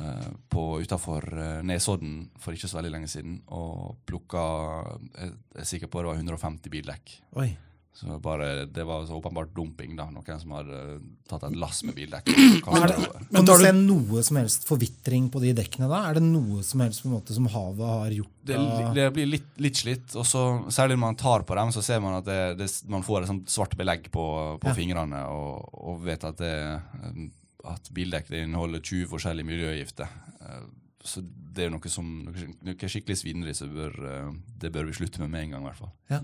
uh, på Utafor Nesodden for ikke så veldig lenge siden og plukka jeg er sikker på det var 150 bildekk. Oi. Så bare, Det var så åpenbart dumping. da, Noen som hadde tatt et lass med bildekk. Kan du se noe som helst forvitring på de dekkene da? Er det noe som helst på en måte som havet har gjort? Det, det blir litt, litt slitt, og så særlig når man tar på dem, så ser man at det, det, man får et sånt svart belegg på, på Ja. fingrene, og, og vet at, det, at bildekk inneholder 20 forskjellige miljøgifter. Eh, Så det er noe som noe, noe skikkelig svineri, så eh, det bør vi slutte med med en gang. i hvert fall. Ja.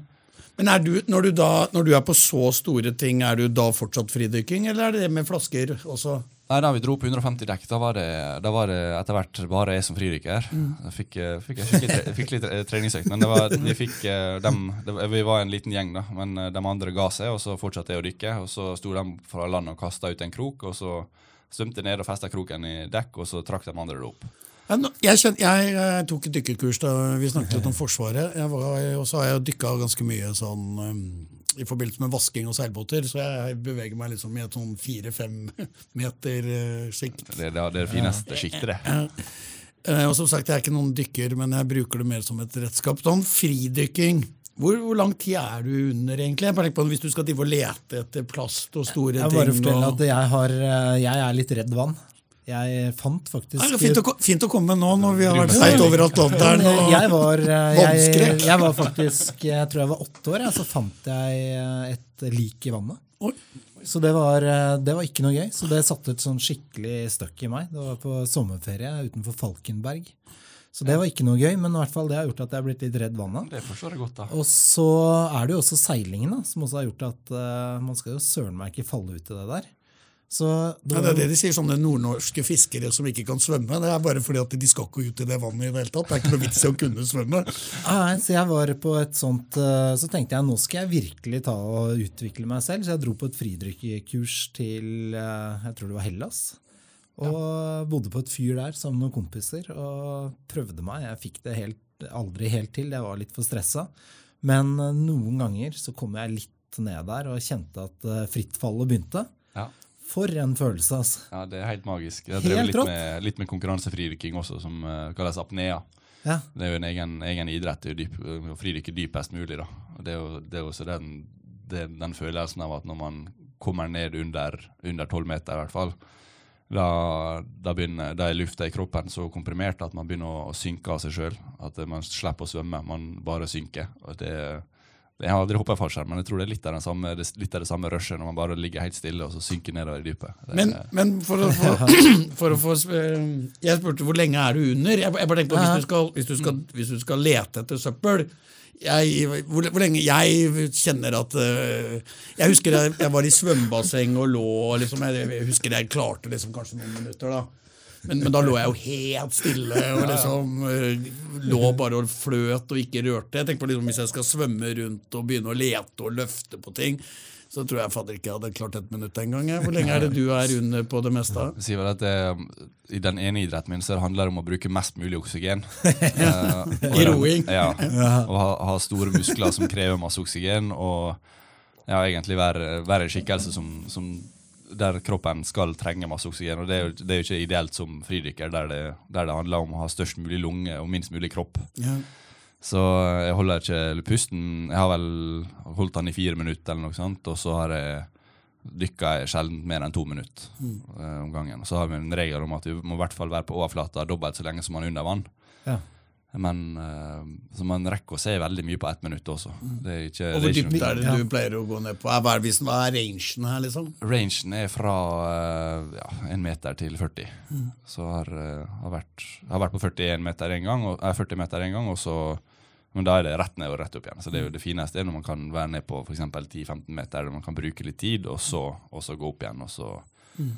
Men du, når, du da, når du er på så store ting, er du da fortsatt fridykking, eller er det det med flasker også? Nei, Da vi dro på 150 dekk, da var det, da var det etter hvert bare jeg som fridykker. Jeg fikk, eh, fikk, jeg fikk, litt, eh, treningsøkt, men det var, vi, fikk, eh, dem, vi var en liten gjeng, da. Men de andre ga seg, og så fortsatte jeg å dykke. Og så sto de fra land og kasta ut en krok, og så svømte ned og festa kroken i dekk, og så trakk de andre det opp. Ja, kjent, Jeg, jeg, eh, tok et dykkerkurs da vi snakket litt om Forsvaret. Jeg var, og så har jeg dykka ganske mye sånn um, i forbindelse med vasking og seilbåter, så jeg beveger meg liksom i et sånn fire-fem meter uh, sjikt. Det, det, det er det fineste sjiktet, det. Eh, og som sagt, jeg er ikke noen dykker, men jeg bruker det mer som et redskap. Sånn fridykking. Hvor, hvor lang tid er du under, egentlig? Jeg på Hvis du skal lete etter plast og store Jeg vil bare ting fortelle og... at jeg, har, eh, jeg er litt redd vann. Jeg fant faktisk det er fint, å, fint å komme nå når vi har vært Ja. seit over Atlanteren. Og... jeg var, eh, jeg, jeg var faktisk Jeg tror jeg var åtte år, så fant jeg eh, et lik i vannet. Oi. Så det var, eh, det var ikke noe gøy. Så det satte et sånn skikkelig støkk i meg. Det var på sommerferie utenfor Falkenberg. Så det var ikke noe gøy, men i hvert fall det har gjort at jeg har blitt litt redd vannet. Det forstår jeg godt, da. Og så er det jo også seilingen da, som også har gjort at uh, man skal jo søren meg ikke falle ut i det der. Så det Ja, det er det de sier, sånne nordnorske fiskere som ikke kan svømme. Det er bare fordi at de skal ikke ut i det vannet i det hele tatt. Det er ikke noe vits i å kunne svømme. Nei, så jeg var på et sånt eh, Så tenkte jeg nå skal jeg virkelig ta og utvikle meg selv. Så jeg dro på et fridrykkekurs til eh, jeg tror det var Hellas. Og bodde på et fyr der sammen med noen kompiser og prøvde meg. Jeg fikk det helt, aldri helt til, jeg var litt for stressa. Men eh, noen ganger så kom jeg litt ned der og kjente at frittfallet begynte. Ja. For en følelse, altså. ja, Det er helt magisk. Jeg drev litt med, litt med konkurransefridykking også, som uh, kalles apnea. Ja. Det er jo en egen, egen idrett det er dyp, å fridykke dypest mulig. da. Det er jo, det er også den, det, den følelsen av at når man kommer ned under under tolv meter, i hvert fall, da, da, begynner, da er lufta i kroppen så komprimert at man begynner å, synke av seg sjøl. At man slipper å svømme, man bare synker. Og det, jeg har aldri hoppa i fallskjerm, men jeg tror det er litt av, den samme, det, litt av det samme rushet når man bare ligger helt stille og så synker nedover i dypet. Det, Men, men for, å, for, for å få eh, Jeg spurte hvor lenge er du under? Jeg, jeg bare tenkte på Hvis du skal, hvis du skal, hvis du skal lete etter søppel jeg, hvor, hvor lenge Jeg kjenner at eh, Jeg husker jeg, jeg var i svømmebasseng og lå og liksom, jeg, jeg husker jeg klarte liksom kanskje noen minutter. da men, men da lå jeg jo helt stille og liksom eh, lå bare og fløt og ikke rørte. Jeg tenkte på liksom, Hvis jeg skal svømme rundt og begynne å lete og løfte på ting, så tror jeg fader ikke jeg hadde klart et minutt engang. Hvor lenge er det du er under på det meste? Sier vel at det, I den ene idretten min så handler det om å bruke mest mulig oksygen. Eh, I roing. Ja. Og ha, ha store muskler som krever masse oksygen. Og ja, egentlig være, være en skikkelse som, som der kroppen skal trenge masse oksygen. Og det er jo, det er jo ikke ideelt som fridykker, der det, der det handler om å ha størst mulig lunge og minst mulig kropp. Ja. Så jeg holder ikke pusten. Jeg har vel holdt den i fire minutter, eller noe sånt, og så har jeg dykka sjelden mer enn to minutter mm. om gangen. Og så har vi en regel om at vi må i hvert fall være på overflata dobbelt så lenge som man er under vann. Ja. Men uh, man rekker å se veldig mye på ett minutt også. Det er ikke, Og hvor dypt er det du pleier å gå ned på? Hva er, hva er rangen her, liksom? Rangen er fra uh, ja, 1 meter til 40. Så har, uh, har, vært, har vært på 41 meter en gang, og, er 40 meter en gang, og så men da er det rett ned og rett opp igjen. Så det er jo det fineste når man kan være ned på f.eks. 10-15 meter, der man kan bruke litt tid, og så, og så gå opp igjen. og så eh,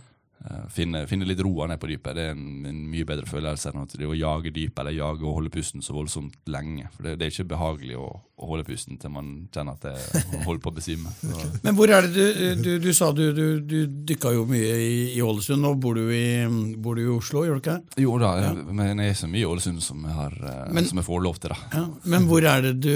finne, finne litt roa ned på dypet. Det er en, en mye bedre følelse enn det å jage dypet eller jage og holde pusten så voldsomt lenge. For det, det er ikke behagelig å, å holde pusten til man kjenner at det man holder på å besvime. Så- Men hvor er det du Du, du sa du, du, du dykka jo mye i, i Ålesund. Nå bor du i, bor du i Oslo, gjør du ikke? Jo da, men jeg er så mye i Ålesund som jeg, har, eh, Men- som jeg får lov til. da. Ja. Men hvor er det du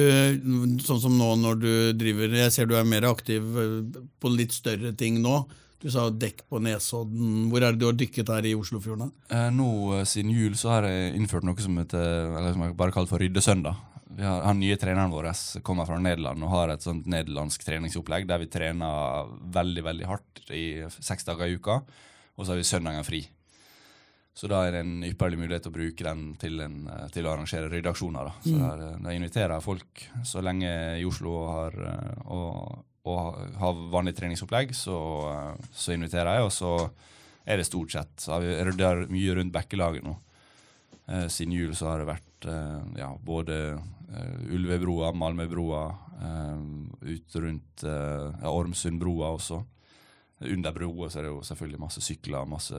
Sånn som nå når du driver Jeg ser du er mer aktiv eh, på litt større ting nå. Du sa dekk på Nesodden. Hvor er det du har dykket her i Oslofjorden? Eh, nå eh, Siden jul så har jeg innført noe som heter, eller som jeg bare kaller for ryddesøndag. Vi har, Han nye treneren vår kommer fra Nederland og har et sånt nederlandsk treningsopplegg der vi trener veldig veldig hardt i seks dager i uka, og så har vi søndagen fri. Så da er det en ypperlig mulighet å bruke den til, en, eh, til å arrangere ryddeaksjoner. Da. Så der, eh, der inviterer folk så lenge i Oslo har, og, og har vanlig treningsopplegg, så, så inviterer jeg, og så er det stort sett. Så har vi rydda mye rundt Bekkelaget nå. Eh, siden jul så har det vært eh, ja, både eh, Ulvebroa, Malmöbroa, eh, ut rundt ja, Ormsundbroa også. Under broa så er det jo selvfølgelig masse sykler, masse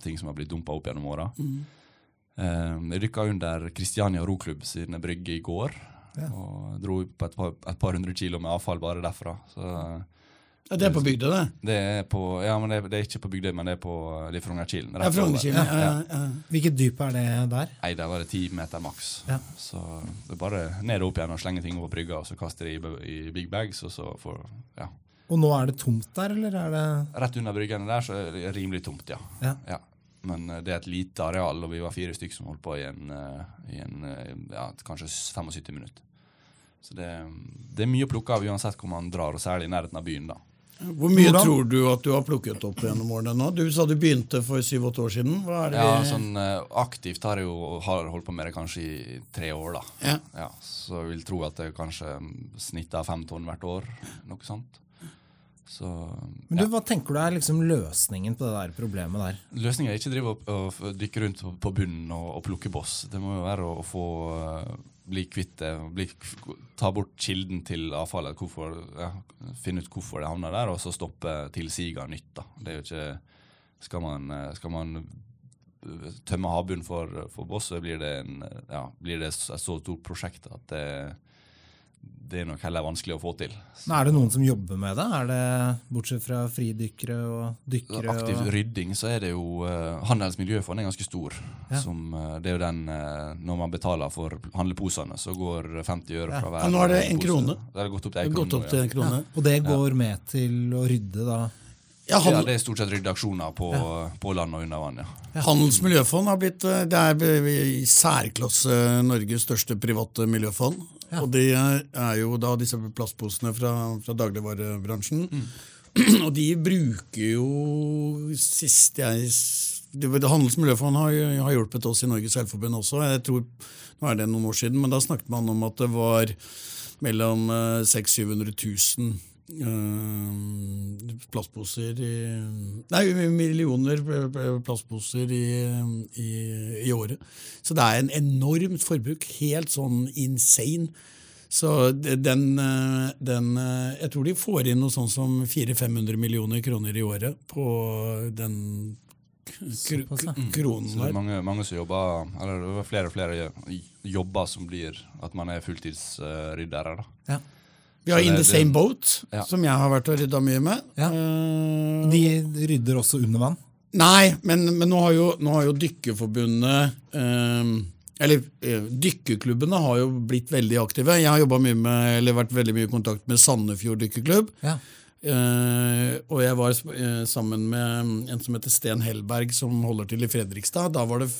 ting som har blitt dumpa opp gjennom åra. Mm. jeg dykka under Kristiania Roklubb sine brygger i går. Ja. Og dro på et par, et par hundre kilo med avfall bare derfra. Så Ja, det er på bygda, det. det er på Ja, men det er, det er ikke på Bygdøy, men det er på det er Frognerkilen. Ja, Frognerkilen. Ja, ja. Hvilket dyp er det der? Nei, der var det ti meter maks. Ja. Så det er bare ned og opp igjen og slenge ting over brygga, og så kaste det i, i big bags, og så får Ja. Og nå er det tomt der, eller er det Rett under bryggene der så er det rimelig tomt, ja. Ja. ja. Men eh, det er et lite areal, og vi var fire stykker som holdt på i en, eh, i en eh, ja, kanskje 75 minutter. Så det, det er mye å plukke av uansett hvor man drar, og særlig i nærheten av byen. da. Hvor mye Hvordan? tror du at du har plukket opp gjennom årene nå? Du sa du begynte for syv-åtte år siden. Hva er det Ja, sånn Aktivt har jeg jo har holdt på med det kanskje i tre år, da. Ja. så jeg vil tro at det er kanskje snittet av fem tonn hvert år. Noe sånt. Så Men du, ja. Hva tenker du er liksom løsningen på det der problemet der? Løsningen er ikke å drive og, og dykke rundt på, bunnen og, og plukke boss. Det må jo være å, å få eh, bli kvitt det, bli, ta bort kilden til avfallet. Hvorfor, ja, finne ut hvorfor det havner der, og så stoppe tilsiget av nytt. Da. Det er jo ikke Skal man, eh, skal man eh, tømme havbunnen for, for boss, så blir det, en, ja, blir det et så stort prosjekt at det, det er nok heller vanskelig å få til. Så, Er det noen som jobber med det? Er det Bortsett fra fridykkere og dykkere? Aktiv og... rydding, så er det jo uh, Handels miljøfond er ganske stor. Ja. Som, uh, det er jo den uh, Når man betaler for handleposene, så går 50 øre fra hver Ja, nå er det en krone. Det har gått opp til en krone. til en krone. Og det går med til å rydde, da? Ja, Ja. han, ja, det er stort sett ryddeaksjoner på, på land og under vann. ja. Handels miljøfond har blitt eh, det er i særklasse Norges største private miljøfond. Og det er jo da disse plastposene fra, fra dagligvarebransjen. Og de bruker jo sist jeg det, det Handels miljøfond har, har hjulpet oss i Norges Selvforbund også. Jeg tror, Nå er det noen år siden, men da snakket man om at det var mellom eh, 600 000 eh, plastposer i Nei, millioner plastposer i, i, i året. Så det er en enormt forbruk. Helt sånn insane. Så den, eh, den eh, Jeg tror de får inn noe sånn som 400-500 millioner kroner i året på den kr ja. kronen Så det er der. mange, mange som jobber Eller det er flere og flere jobber som blir at man er fulltidsryddere. da. Ja. Vi har In The Same Boat, Ja. som jeg har vært og rydda mye med. Ja. Eh, De rydder også under vann? Nei, men, men nå, har jo, nå har jo Dykkerforbundet eh, Eller eh, dykkerklubbene har jo blitt veldig aktive. Jeg har mye med, eller vært veldig mye i kontakt med Sandefjord dykkerklubb. Ja. Eh, og jeg var eh, sammen med en som heter Sten Hellberg, som holder til i Fredrikstad. Da var det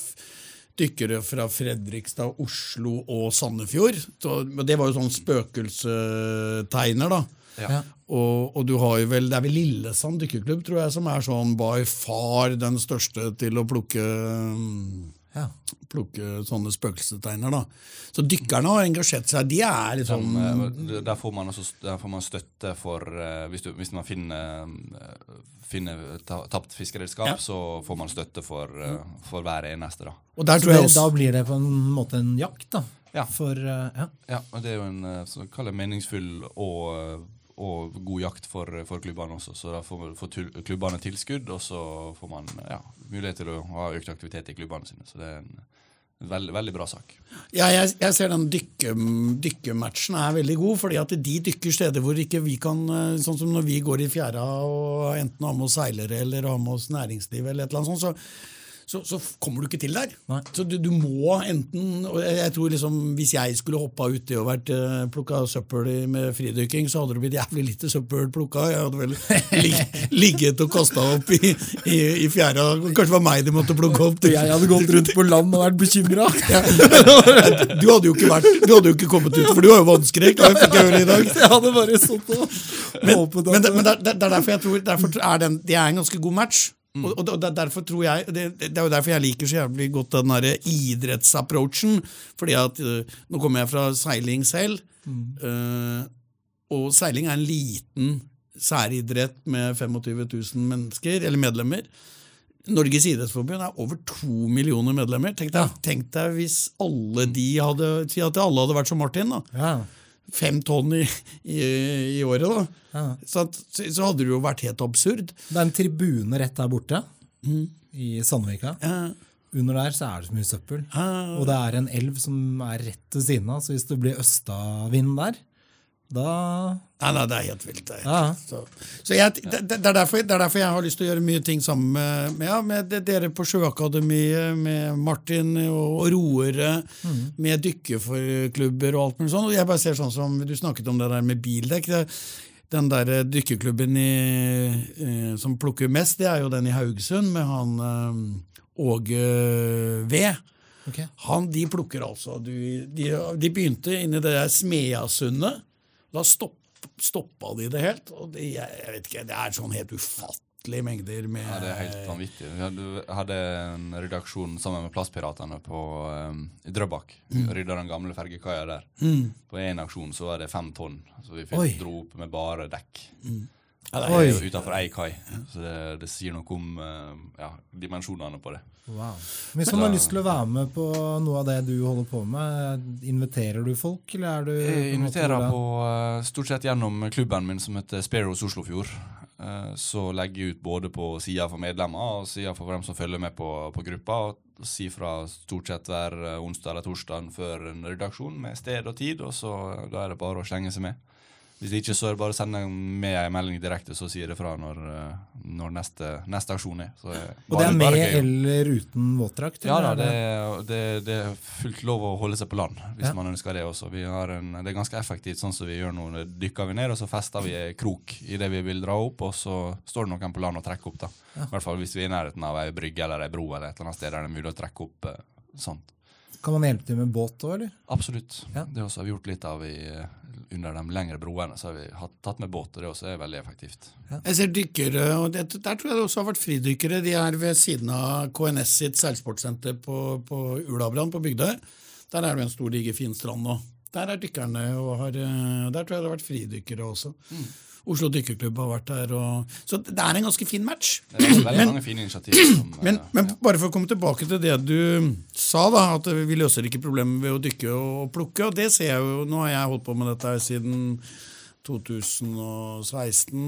dykkere fra Fredrikstad, Oslo og Sandefjord. Så, men det var jo sånn spøkelsetegner, da. Ja. Og, og du har jo vel, det er vel Lillesand dykkerklubb tror jeg, som er sånn by far den største til å plukke mm, Ja. Plukke sånne spøkelsesteiner. da. Så dykkerne har engasjert seg. De er liksom Eh, Der får man, også, der får man støtte for uh, Hvis, du, hvis man finner, eh, finner ta, tapt fiskeredskap, Ja. så får man støtte for, uh, for hver eneste. da. Og der tror jeg også... da blir det på en måte en jakt, da. Ja. For uh, ja. Ja, og det er jo en så meningsfull og, og god jakt for, for klubbene også. Så da får, får tull, klubbene tilskudd, og så får man ja, mulighet til å ha økt aktivitet i klubbene sine. Så det er en veldig, veldig bra sak. Ja, jeg, jeg ser den dykke, dykkematchen er veldig god, fordi at de dykker steder hvor ikke vi kan eh, Sånn som når vi går i fjæra og enten har med oss seilere eller har med oss næringsliv, eller et eller annet sånt, så, så, så kommer du ikke til der. Nei. Så du, du må enten og jeg, tror liksom Hvis jeg skulle hoppa uti og vært uh, plukka søppel med fridykking, så hadde det blitt jævlig lite søppel plukka. Jeg hadde vel lig, ligget og kasta opp i, i, i fjæra. Kanskje det var meg de måtte plukke opp. Jeg hadde gått rundt på land og vært bekymra. Du hadde jo ikke vært Du hadde jo ikke kommet ut, for du har jo vannskrekk. Det fikk jeg høre i dag. Jeg hadde bare stått og håpet Men, men, det, men det, det er derfor jeg tror derfor er den, Det er en ganske god match. Mm. Og, og er derfor tror jeg det, det er jo derfor jeg liker så jævlig godt den der idrettsapproachen. Fordi at øh, Nå kommer jeg fra seiling selv. Mm. øh, og seiling er en liten særidrett med 25 000 mennesker, eller medlemmer. Norges idrettsforbund er over to millioner medlemmer. Tenk deg, tenk deg hvis alle de hadde at alle hadde vært som Martin. da Ja. Fem tonn i, i, i året, da. Ja. Så, at, så hadde det jo vært helt absurd. Det er en tribune rett der borte, i Sandvika. Ja, Under der så er det så mye søppel. ja, Og det er en elv som er rett ved siden av, så hvis det blir østavind der, da Nei, nei, det er helt vilt. Det er helt vilt. Så, så jeg, det, det, er derfor, det er derfor jeg har lyst til å gjøre mye ting sammen med, med, ja, med dere på Sjøakademiet, med Martin og, og roere, med dykkerklubber og alt mulig sånn. Og jeg bare ser sånn som Du snakket om det der med bildekk. Den der eh, dykkerklubben i, eh, som plukker mest, det er jo den i Haugesund, med han eh, Åge V. Ok. Han, de plukker altså du, de, de begynte inni det der Smeasundet. Da stopp, stoppa de det helt. Og det, jeg, vet ikke, det er sånn helt ufattelige mengder med Ja, det er helt vanvittig. Vi hadde, hadde en redaksjon sammen med Plastpiratene på um, i Drøbak. Mm. Rydda den gamle fergekaia der. På én aksjon så var det fem tonn. Så vi fikk Oi. dro opp med bare dekk. Ja, det er jo Utafor ei kai. Så det, det sier noe om uh, ja, dimensjonene på det. Wow. Hvis man har lyst til å være med på noe av det du holder på med, inviterer du folk, eller er du Jeg inviterer på eh, stort sett gjennom klubben min som heter Sparrows Oslofjord. Eh, så legger jeg ut både på sida for medlemmer og sida for dem som følger med på, på gruppa. Og sier fra stort sett hver eh, onsdag eller torsdag før en redaksjon med sted og tid. Og så eh, da er det bare å slenge seg med. Hvis ikke, så er det bare å sende med en melding direkte, så sier det fra når, eh, når neste, neste aksjon er. Så Og det er med eller uten våtdrakt? Ja da, det, det, det er fullt lov å holde seg på land hvis Ja. man ønsker det også. Vi har en, det er ganske effektivt sånn som vi gjør nå. Dykker vi ned, og så fester vi krok i det vi vil dra opp, og så står det noen på land og trekker opp. da. I hvert fall hvis vi er i nærheten av ei brygge eller ei bro eller et eller annet sted der det er mulig å trekke opp eh, sånt. Kan man hjelpe til med båt òg, eller? Absolutt. Ja. Det har vi gjort litt av i, eh, under de lengre broene. Så har vi tatt med båt, og det også er veldig effektivt. jeg ser dykkere, og det, der tror jeg det også har vært fridykkere. De er ved siden av KNS sitt seilsportsenter på, på Ulabrand på Bygdøy. Der er det en stor, diger, fin strand nå. Der er dykkerne, og har, eh, der tror jeg det har vært fridykkere også. Oslo Dykkerklubb har vært der. Og, så det er en ganske fin match. Det er veldig mange fine initiativ. Som, men, Men, men bare for å komme tilbake til det du sa, da, at vi løser ikke problemet ved å dykke og plukke. og det ser jeg jo, Nå har jeg holdt på med dette her siden 2016.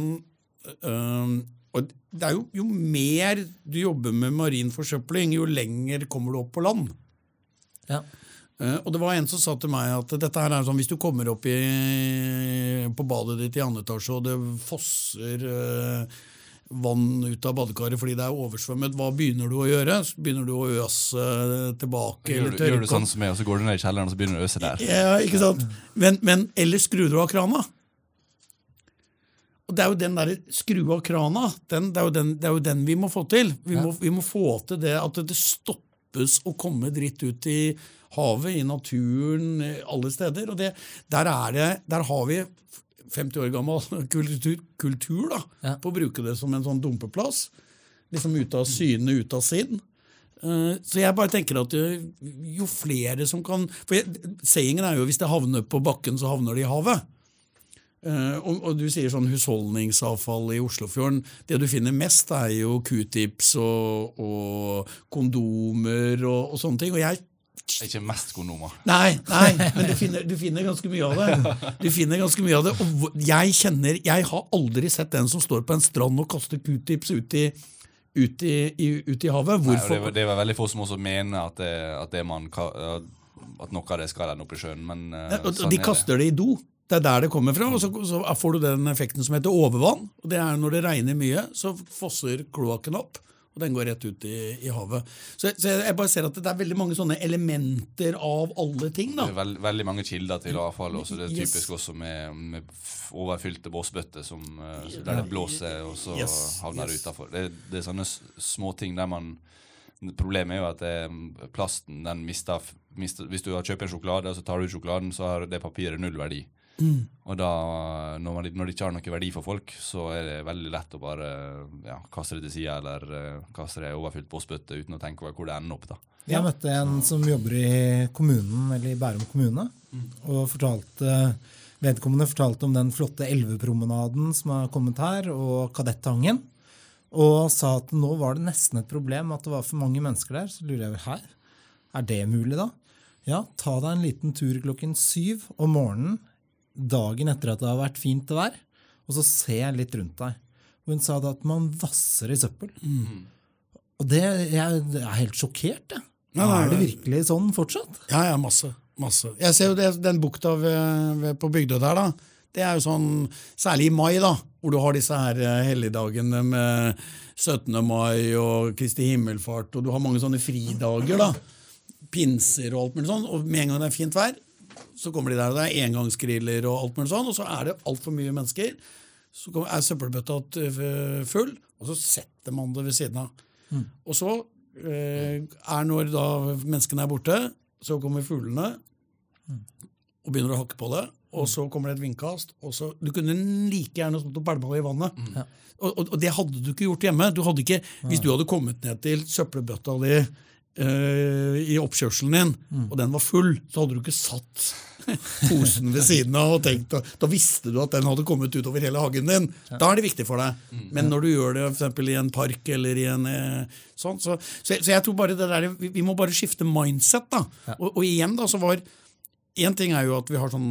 Um, og det er jo, jo mer du jobber med marin forsøpling, jo lenger kommer du opp på land. Ja. Eh, og det var en som sa til meg at dette her er sånn, hvis du kommer opp i, på badet ditt i andre etasje, og det fosser eh, vann ut av badekaret fordi det er oversvømmet, hva begynner du å gjøre? Så begynner du å øse tilbake? gjør, eller du, gjør du sånn som meg, og så går du ned i kjelleren og så begynner du å øse der. Ja, ikke sant? Men, men eller skrur du av krana? Og det er jo den der skru av krana, den, det, er jo den, det er jo den vi må få til. Vi, må, vi må få til det at det stoppes å komme dritt ut i havet, i naturen, alle steder. Og det, der, er det, der har vi 50 år gammel kultur, kultur da, Ja. på å bruke det som en sånn dumpeplass. Liksom ut av syne, ut av sinn. Eh, Så jeg bare tenker at eh, jo flere som kan For Sayingen er jo hvis det havner på bakken, så havner det i havet. Eh, og, og du sier sånn husholdningsavfall i Oslofjorden. Det du finner mest, er jo q-tips og, og kondomer og, og sånne ting. Og jeg Ikke mest kondomer. Nei, nei, men du finner, du finner ganske mye av det. Du finner ganske mye av det, og Jeg kjenner, jeg har aldri sett en som står på en strand og kaster q-tips ut i, ut i, i, ut i havet. Nei, det, var- det var veldig få som også mener at, det, at, det man, at noe av det skal ende opp i sjøen. Men eh, Ja, og sånn de er kaster det i do. Det er der det kommer fra. og så, så får du den effekten som heter overvann. og det er Når det regner mye, så fosser kloakken opp, og den går rett ut i, i havet. Så, så jeg bare ser at det er veldig mange sånne elementer av alle ting. da. Det er veld, veldig mange kilder til avfall. Også. Det er Yes. typisk også med, med overfylte båsbøtter eh, der det blåser, og så Yes, havner det yes. utafor. Det, det er sånne småting der man Problemet er jo at det, plasten den mister, mister Hvis du har kjøpt en sjokolade, og så tar du ut sjokoladen, så har det papiret null verdi. Mm. Og da, når, man, når det ikke har noen verdi for folk, så er det veldig lett å bare ja, kaste det til sida eller uh, kaste det overfylt postbøtte uten å tenke over hvor det ender opp. da. Jeg møtte en som jobber i kommunen, eller i Bærum kommune. og fortalte, Vedkommende fortalte om den flotte elvepromenaden som har kommet her, og Kadettangen. Og sa at nå var det nesten et problem at det var for mange mennesker der. Så lurer jeg her, er det mulig, da? Ja, ta deg en liten tur klokken syv om morgenen dagen etter at det har vært fint vær, og så se litt rundt deg. Hun sa da at man vasser i søppel. Og det, jeg, jeg er helt sjokkert, jeg. Ja, er det virkelig sånn fortsatt? Ja, ja, masse. masse. Jeg ser jo det, den bukta på Bygdøy der, da. Det er jo sånn, Særlig i mai, da, hvor du har disse her eh, helligdagene med 17. mai og Kristi himmelfart, og du har mange sånne fridager. da, Pinser og alt mulig sånn. Og med en gang det er fint vær, så kommer de der, og det er engangsgriller og alt mulig sånn, og så er det altfor mye mennesker. Så er søppelbøtta full, og så setter man det ved siden av. Og så eh, er når da menneskene er borte, så kommer fuglene og begynner å hakke på det. Og så kommer det et vindkast. og så, Du kunne like gjerne stått og pælma i vannet. Og, og, og det hadde du ikke gjort hjemme. Du hadde ikke, Hvis du hadde kommet ned til søppelbøtta di eh, i oppkjørselen din, og den var full, så hadde du ikke satt posen ved siden av og tenkt Da visste du at den hadde kommet utover hele hagen din. Da er det viktig for deg. Men når du gjør det for eksempel i en park eller i en eh, sånn, så, så, så jeg tror bare det der, vi, vi må bare skifte mindset. da. Og, og igjen da, så var Én ting er jo at vi har sånn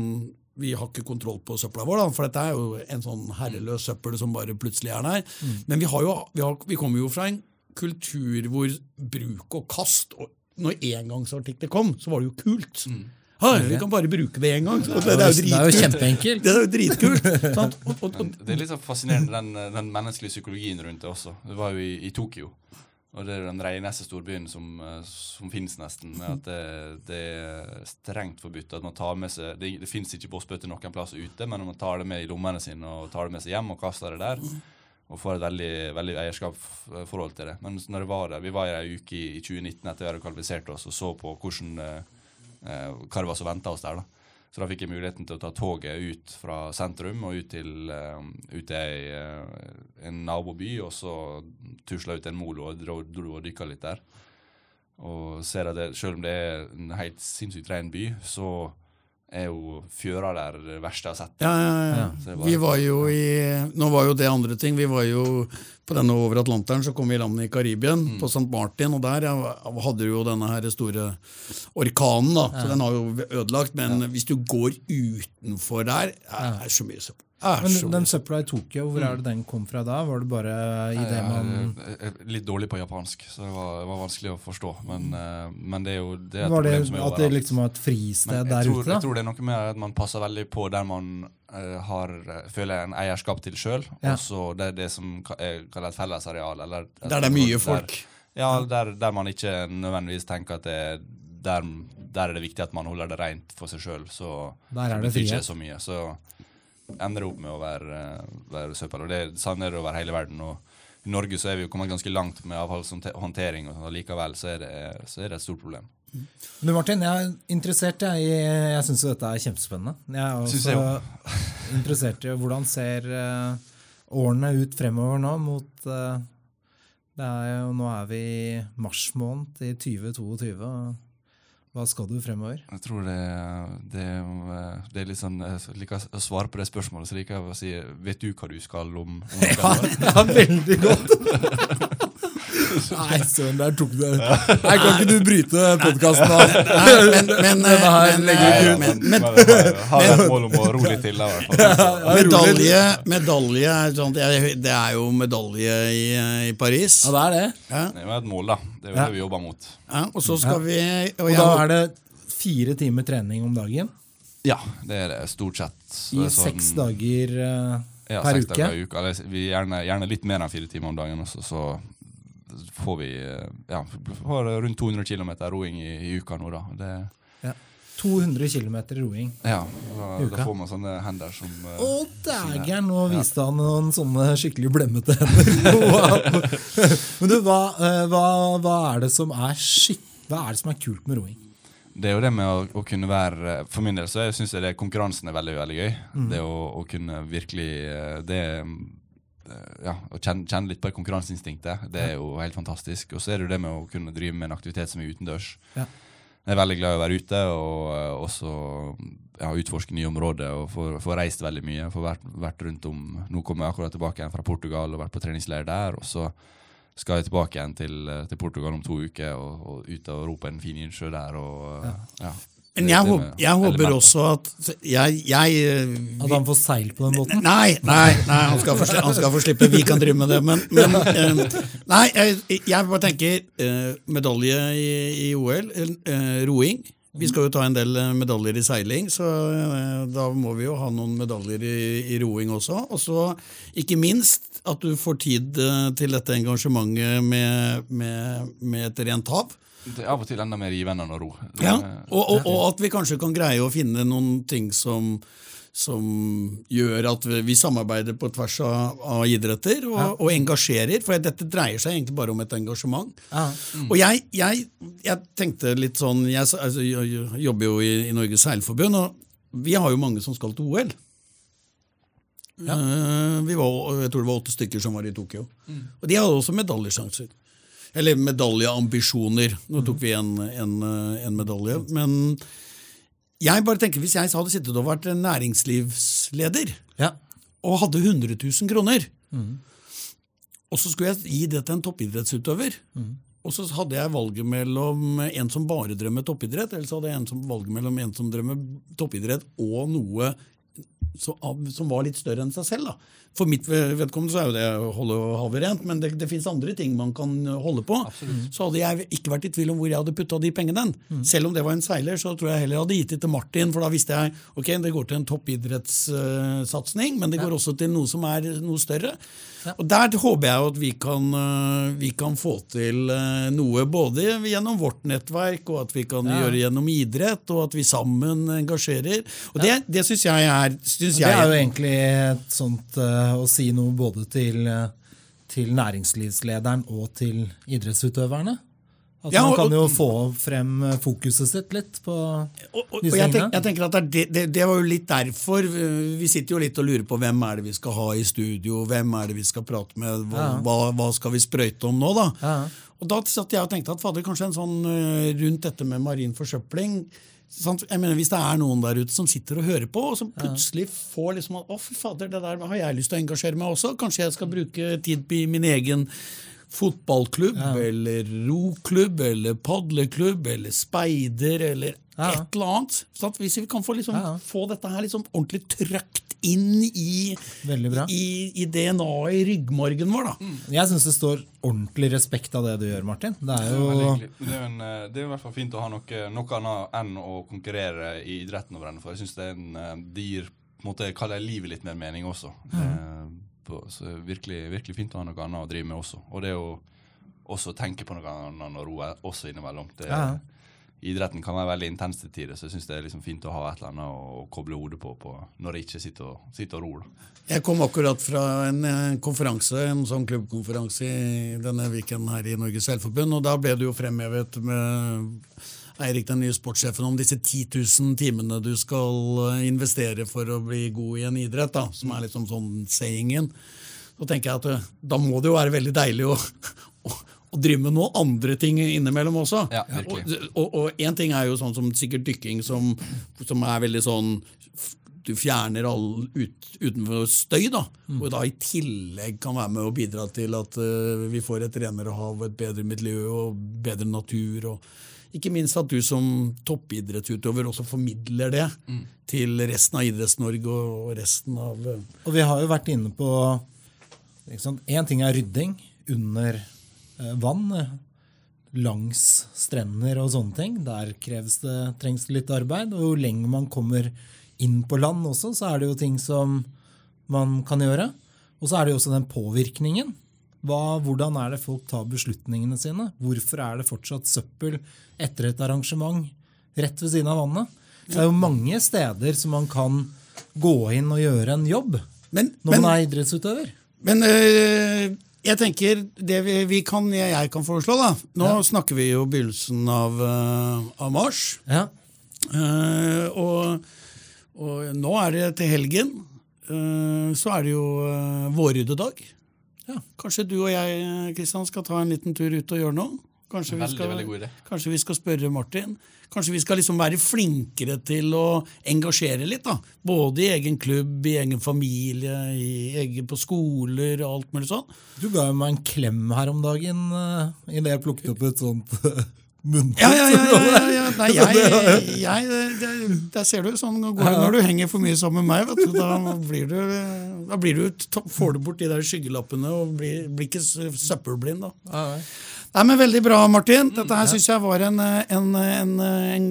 vi har ikke kontroll på søpla vår, da, for dette er jo en sånn herreløs søppel som bare plutselig er der. Men vi, har jo, vi, har, vi kommer jo fra en kultur hvor bruk og kast og Når engangsartikler kom, så var det jo kult. Ja, vi kan bare bruke det én gang. så Det, er jo Det er jo kjempeenkelt. Det er jo dritkult. sant? Og, og, og, det er litt sånn fascinerende, den, den menneskelige psykologien rundt det også. Det var jo i, i Tokyo. Og det er den reneste storbyen som, eh, som finnes nesten. med at det, det er strengt forbudt at man tar med seg Det, det fins ikke postbøtter noen plass ute, men man tar det med i lommene sine og tar det med seg hjem og kaster det der. Og får et veldig, veldig eierskapsforhold til det. Men når det var der, vi var i ei uke i, i 2019 etter vi hadde kvalifisert oss og så på hvordan, eh, eh, hva det var som venta oss der. da. Så da fikk jeg muligheten til å ta toget ut fra sentrum og ut til, uh, ut til ei, uh, en naboby, og så tusla ut en molo og dro, dro og dykka litt der. Og ser at det, selv om det er en helt sinnssykt ren by, så er jo fjøra der det verste jeg har sett. ja, ja, ja. ja. bare- Vi var jo i Nå var jo det andre ting. Vi var jo på denne over Atlanteren, så kom vi i landet i Karibien, på St. Martin, og der hadde du jo denne her store orkanen, da. Så den har jo ødelagt. Men hvis du går utenfor der, er det så mye søppel. Men den mye søpla i Tokyo, hvor er det den kom fra da? Var det bare i det man Jeg er litt dårlig på japansk, så det var, var vanskelig å forstå. Men, eh, men det er jo det er et Var det problem som er at det liksom var et fristed der tror, ute? da? Jeg tror det er noe med at man passer veldig på der man eh, har, føler jeg en eierskap til sjøl. Ja. Og så det det som er kalt et fellesareal. Eller, Der det er mye folk. Der, ja, der, der man ikke nødvendigvis tenker at det er der, der er det viktig at man holder det rent for seg sjøl. Så Der er det betyr ikke så mye. Så ender det opp med å være, eh, være søppel. Og det sånn er det over hele verden. Og i Norge så er vi jo kommet ganske langt med avfallshåndtering, og og likevel så er, det, så er det et stort problem. Du Martin, jeg er interessert jeg, i Jeg syns jo dette er kjempespennende. Jeg er også jeg interessert i hvordan ser eh, årene ut fremover nå mot eh, Det er jo, nå er vi i mars måned i 2022. Hva skal du fremover? Jeg tror det, det, det er litt sånn Jeg liker å svare på det spørsmålet, så liker jeg å si Vet du hva du skal om, om Ja, det Ja, veldig godt! Nei, søren, der tok du det. Nei, kan ikke du bryte podkasten da? Nei, men, men, har et mål om å ro litt til. Da, medalje, medalje det er- jo medalje i, i Paris. Ja, det er det. Ja, Det er jo et mål, da. Det er jo Ja. det vi jobber mot. ja, og så skal vi og Og da er det fire timer trening om dagen Ja, det er det stort sett. I sånn- seks dager eh, ja, per seks uke. dager i uka. Eller, vi gjerne, gjerne litt mer enn fire timer om dagen også, så får vi eh, ja, rundt 200 km roing i, i uka nå, da. Det, Ja. 200 km roing. ja, da, Uka. da får man sånne hender som eh, Å, dægeren! Nå viste han noen sånne skikkelig blemmete hender. Men du, hva, eh, hva, hva er det som er skitt... Hva er det som er kult med roing? Det er jo det med å, å kunne være For min del så syns jeg det konkurransen er veldig veldig gøy. Mm. Det å, å kunne virkelig det ja, Å kjenne, kjenne litt på det konkurranseinstinktet. Det er jo helt fantastisk. Og så er det jo det med å kunne drive med en aktivitet som er utendørs. Ja. Jeg er veldig glad i å være ute og eh, også ja, utforske nye områder og få, reist veldig mye. Få vært, vært rundt om Nå kommer jeg akkurat tilbake igjen fra Portugal og vært på treningsleir der. og så skal jeg tilbake igjen til, eh, til Portugal om to uker og, og ut og rope en fin innsjø der. og ja. ja. Men jeg, håper, jeg håper også at jeg, jeg eh, At han får seil på den båten? Nei, nei, nei han, skal få, han skal få slippe. Vi kan drive med det. Men, men eh, Nei, jeg, jeg bare tenker eh, medalje i, i OL. roing. Vi skal jo ta en del medaljer i seiling, så da må vi jo ha noen medaljer i, i roing også. Og så ikke minst at du får tid til dette engasjementet med, med, med et rent hav. Det er av og til enda mer givende enn å ro. Det- Ja, og, og, og at vi kanskje kan greie å finne noen ting som, som gjør at vi, vi samarbeider på tvers av, av idretter og, og engasjerer. For dette dreier seg egentlig bare om et engasjement. Ja. Og jeg, jeg, jeg tenkte litt sånn Jeg, altså, jeg jobber jo i, i Norges Seilforbund, og vi har jo mange som skal til OL. Ja. vi var, jeg tror det var åtte stykker som var i Tokyo. Og de hadde også medaljesjanser. Eller medaljeambisjoner. Nå tok vi en, en, eh, en medalje. Men jeg bare tenker, hvis jeg hadde sittet og vært næringslivsleder Ja. og hadde 100 000 kroner, og så skulle jeg gi det til en toppidrettsutøver, og så hadde jeg valget mellom en som bare drømmer toppidrett, eller så hadde jeg en som valget mellom en som drømmer toppidrett og noe som, som var litt større enn seg selv. da. For mitt vedkommende så er jo det å holde havet rent, men det, det fins andre ting man kan holde på. Så hadde jeg ikke vært i tvil om hvor jeg hadde putta de pengene. Selv om det var en seiler, så tror jeg heller jeg hadde gitt det til Martin, for da visste jeg ok, det går til en toppidrettssatsing, men det går også til noe som er noe større. Og Der håper jeg at vi kan, øh, vi kan få til øh, noe, både gjennom vårt nettverk, og at vi kan Ja. gjøre gjennom idrett, og at vi sammen engasjerer. Og Det, det syns jeg er synes Det er jo egentlig et sånt eh, å si noe både til, eh, til næringslivslederen og til idrettsutøverne. At Ja, man kan jo få frem eh, fokuset sitt litt på og, og, og disse jeg, tingene. tenk, jeg tenker at det, det, det, var jo litt derfor Vi sitter jo litt og lurer på hvem er det vi skal ha i studio, hvem er det vi skal prate med, hva, Ja. hva, hva skal vi sprøyte om nå, da? Ja. Og da satt jeg og tenkte at fader, kanskje en sånn rundt dette med marin forsøpling? Jeg mener Hvis det er noen der ute som sitter og hører på, og som plutselig får liksom at, Å, fy fader, det der har jeg lyst til å engasjere meg også. Kanskje jeg skal bruke tid på min egen fotballklubb, eller roklubb, eller padleklubb, eller speider, eller Ja. Et eller annet. Sant? Hvis vi kan få, liksom, Ja. få dette her liksom ordentlig trøkt inn i, i, i DNA-et i ryggmargen vår. da. Jeg syns det står ordentlig respekt av det du gjør, Martin. Det er er, jo det, er en, eh, det er i hvert fall fint å ha noe, noe annet enn å konkurrere i idretten. over hverandre, For jeg synes det, er en, dyr det gir på en måte, kaller jeg livet litt mer mening også. Eh, på, så virkelig, virkelig fint å ha noe annet å drive med også. Og det å også tenke på noe annet når å roe også innimellom. Det, Ja. Idretten kan være veldig intens til tider, så jeg syns det er liksom fint å ha et eller annet å, koble hodet på, på når jeg ikke sitter og, sitter og ror. Jeg kom akkurat fra en eh, konferanse, en sånn klubbkonferanse denne weekenden her i Norges Selvforbund, og da ble det jo fremhevet med Eirik, den nye sportssjefen, om disse 10 000 timene du skal eh, investere for å bli god i en idrett, da, som er liksom sånn sayingen. så tenker jeg at eh, da må det jo være veldig deilig å, å drive med noen andre ting innimellom også. Ja. Og- Og én ting er jo sånn som sikkert dykking, som, som er veldig sånn Du fjerner all ut, utenfor støy, da. Og da i tillegg kan være med å bidra til at uh, vi får et renere hav, et bedre miljø og bedre natur. og ikke minst at du som toppidrettsutøver også formidler det til resten av Idretts-Norge og og resten av eh, Og vi har jo vært inne på Én ting er rydding under vann. eh, Langs strender og sånne ting. Der det, trengs det litt arbeid. Og jo lenger man kommer inn på land også, så er det jo ting som man kan gjøre. Og så er det jo også den påvirkningen. Hva, hvordan er det folk tar beslutningene sine? Hvorfor er det fortsatt søppel etter et arrangement rett ved siden av vannet? Det er jo mange steder som man kan gå inn og gjøre en jobb Men, når men, man er idrettsutøver. men øh, jeg tenker det vi, vi kan, jeg kan foreslå, da Nå snakker vi jo begynnelsen av, øh, av mars. Ja. Uh, og, og nå er det til helgen. Uh, så er det jo uh, vårryddedag. Ja. Kanskje du og jeg Kristian, skal ta en liten tur ut og gjøre noe? Kanskje vi skal, veldig god idé. Kanskje vi skal spørre Martin? Kanskje vi skal liksom være flinkere til å engasjere litt? da? Både i egen klubb, i egen familie, i egen, på skoler og alt mulig sånn. Du ga jo meg en klem her om dagen uh, idet jeg plukket opp et sånt uh, munnbind. Ja, ja, ja. ja, ja, ja. Nei, jeg, jeg, det, Der ser du. Sånn går det når du henger for mye sammen med meg. Vet du, da blir du, da blir du, får du bort de der skyggelappene og blir, blir ikke søppelblind. da. Nei, men Veldig bra, Martin. Dette her syns jeg var en, en, en, en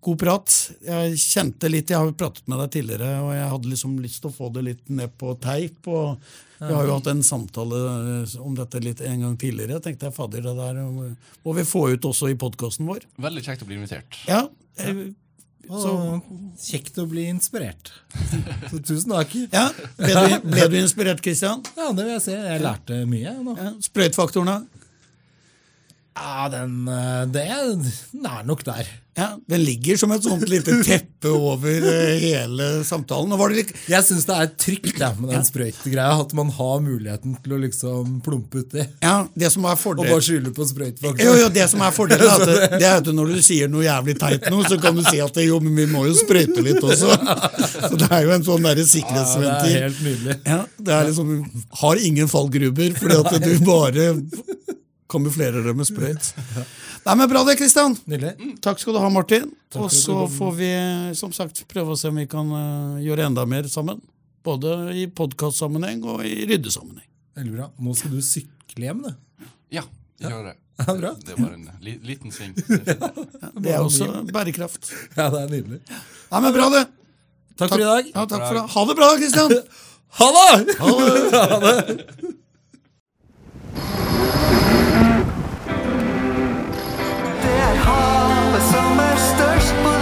god prat. Jeg kjente litt, jeg har jo pratet med deg tidligere, og jeg hadde liksom lyst til å få det litt ned på teip. og Vi har jo hatt en samtale om dette litt en gang tidligere. Jeg tenkte jeg, fader, det der må vi få ut også i podkasten vår. Veldig kjekt å bli invitert. Ja, jeg, så kjekt å bli inspirert. Så tusen takk. ja. Ble, du, ble du inspirert, Kristian? Ja, det vil jeg si. Jeg lærte mye. nå. Ja. Sprøytfaktoren, da? Ja, den, uh, det den er nok der. Ja, Den ligger som et sånt lite teppe over eh, hele samtalen. Det Jeg syns det er trygt ja, med den sprøytegreia. At man har muligheten til å liksom plumpe uti. ja, det som er Og bare skylde på sprøytefaktor. Jo, jo, det som er fordelen, er at det, det er at når du sier noe jævlig teit nå, så kan du si at jo, men vi må jo sprøyte litt også. Så det er jo en sånn derre Ja, det er helt nydelig. Ja, det er liksom Har ingen fallgruber, fordi at du bare kamuflerer det med sprøyt. Nei, men Bra det, Kristian. Takk skal du ha, Martin. Og så får vi som sagt prøve å se om vi kan uh, gjøre enda mer sammen. Både i podkastsammenheng og i ryddesammenheng. Veldig bra. Nå skal du sykle hjem, du. Ja, gjør det. Ja, bra. Det var en li liten sving. Det er. Det er også bærekraft. Ja, det er nydelig. Nei, men Bra, det. Takk for i dag. Ja, takk for det. Ha det bra, Kristian. Ha det! Ha det. Just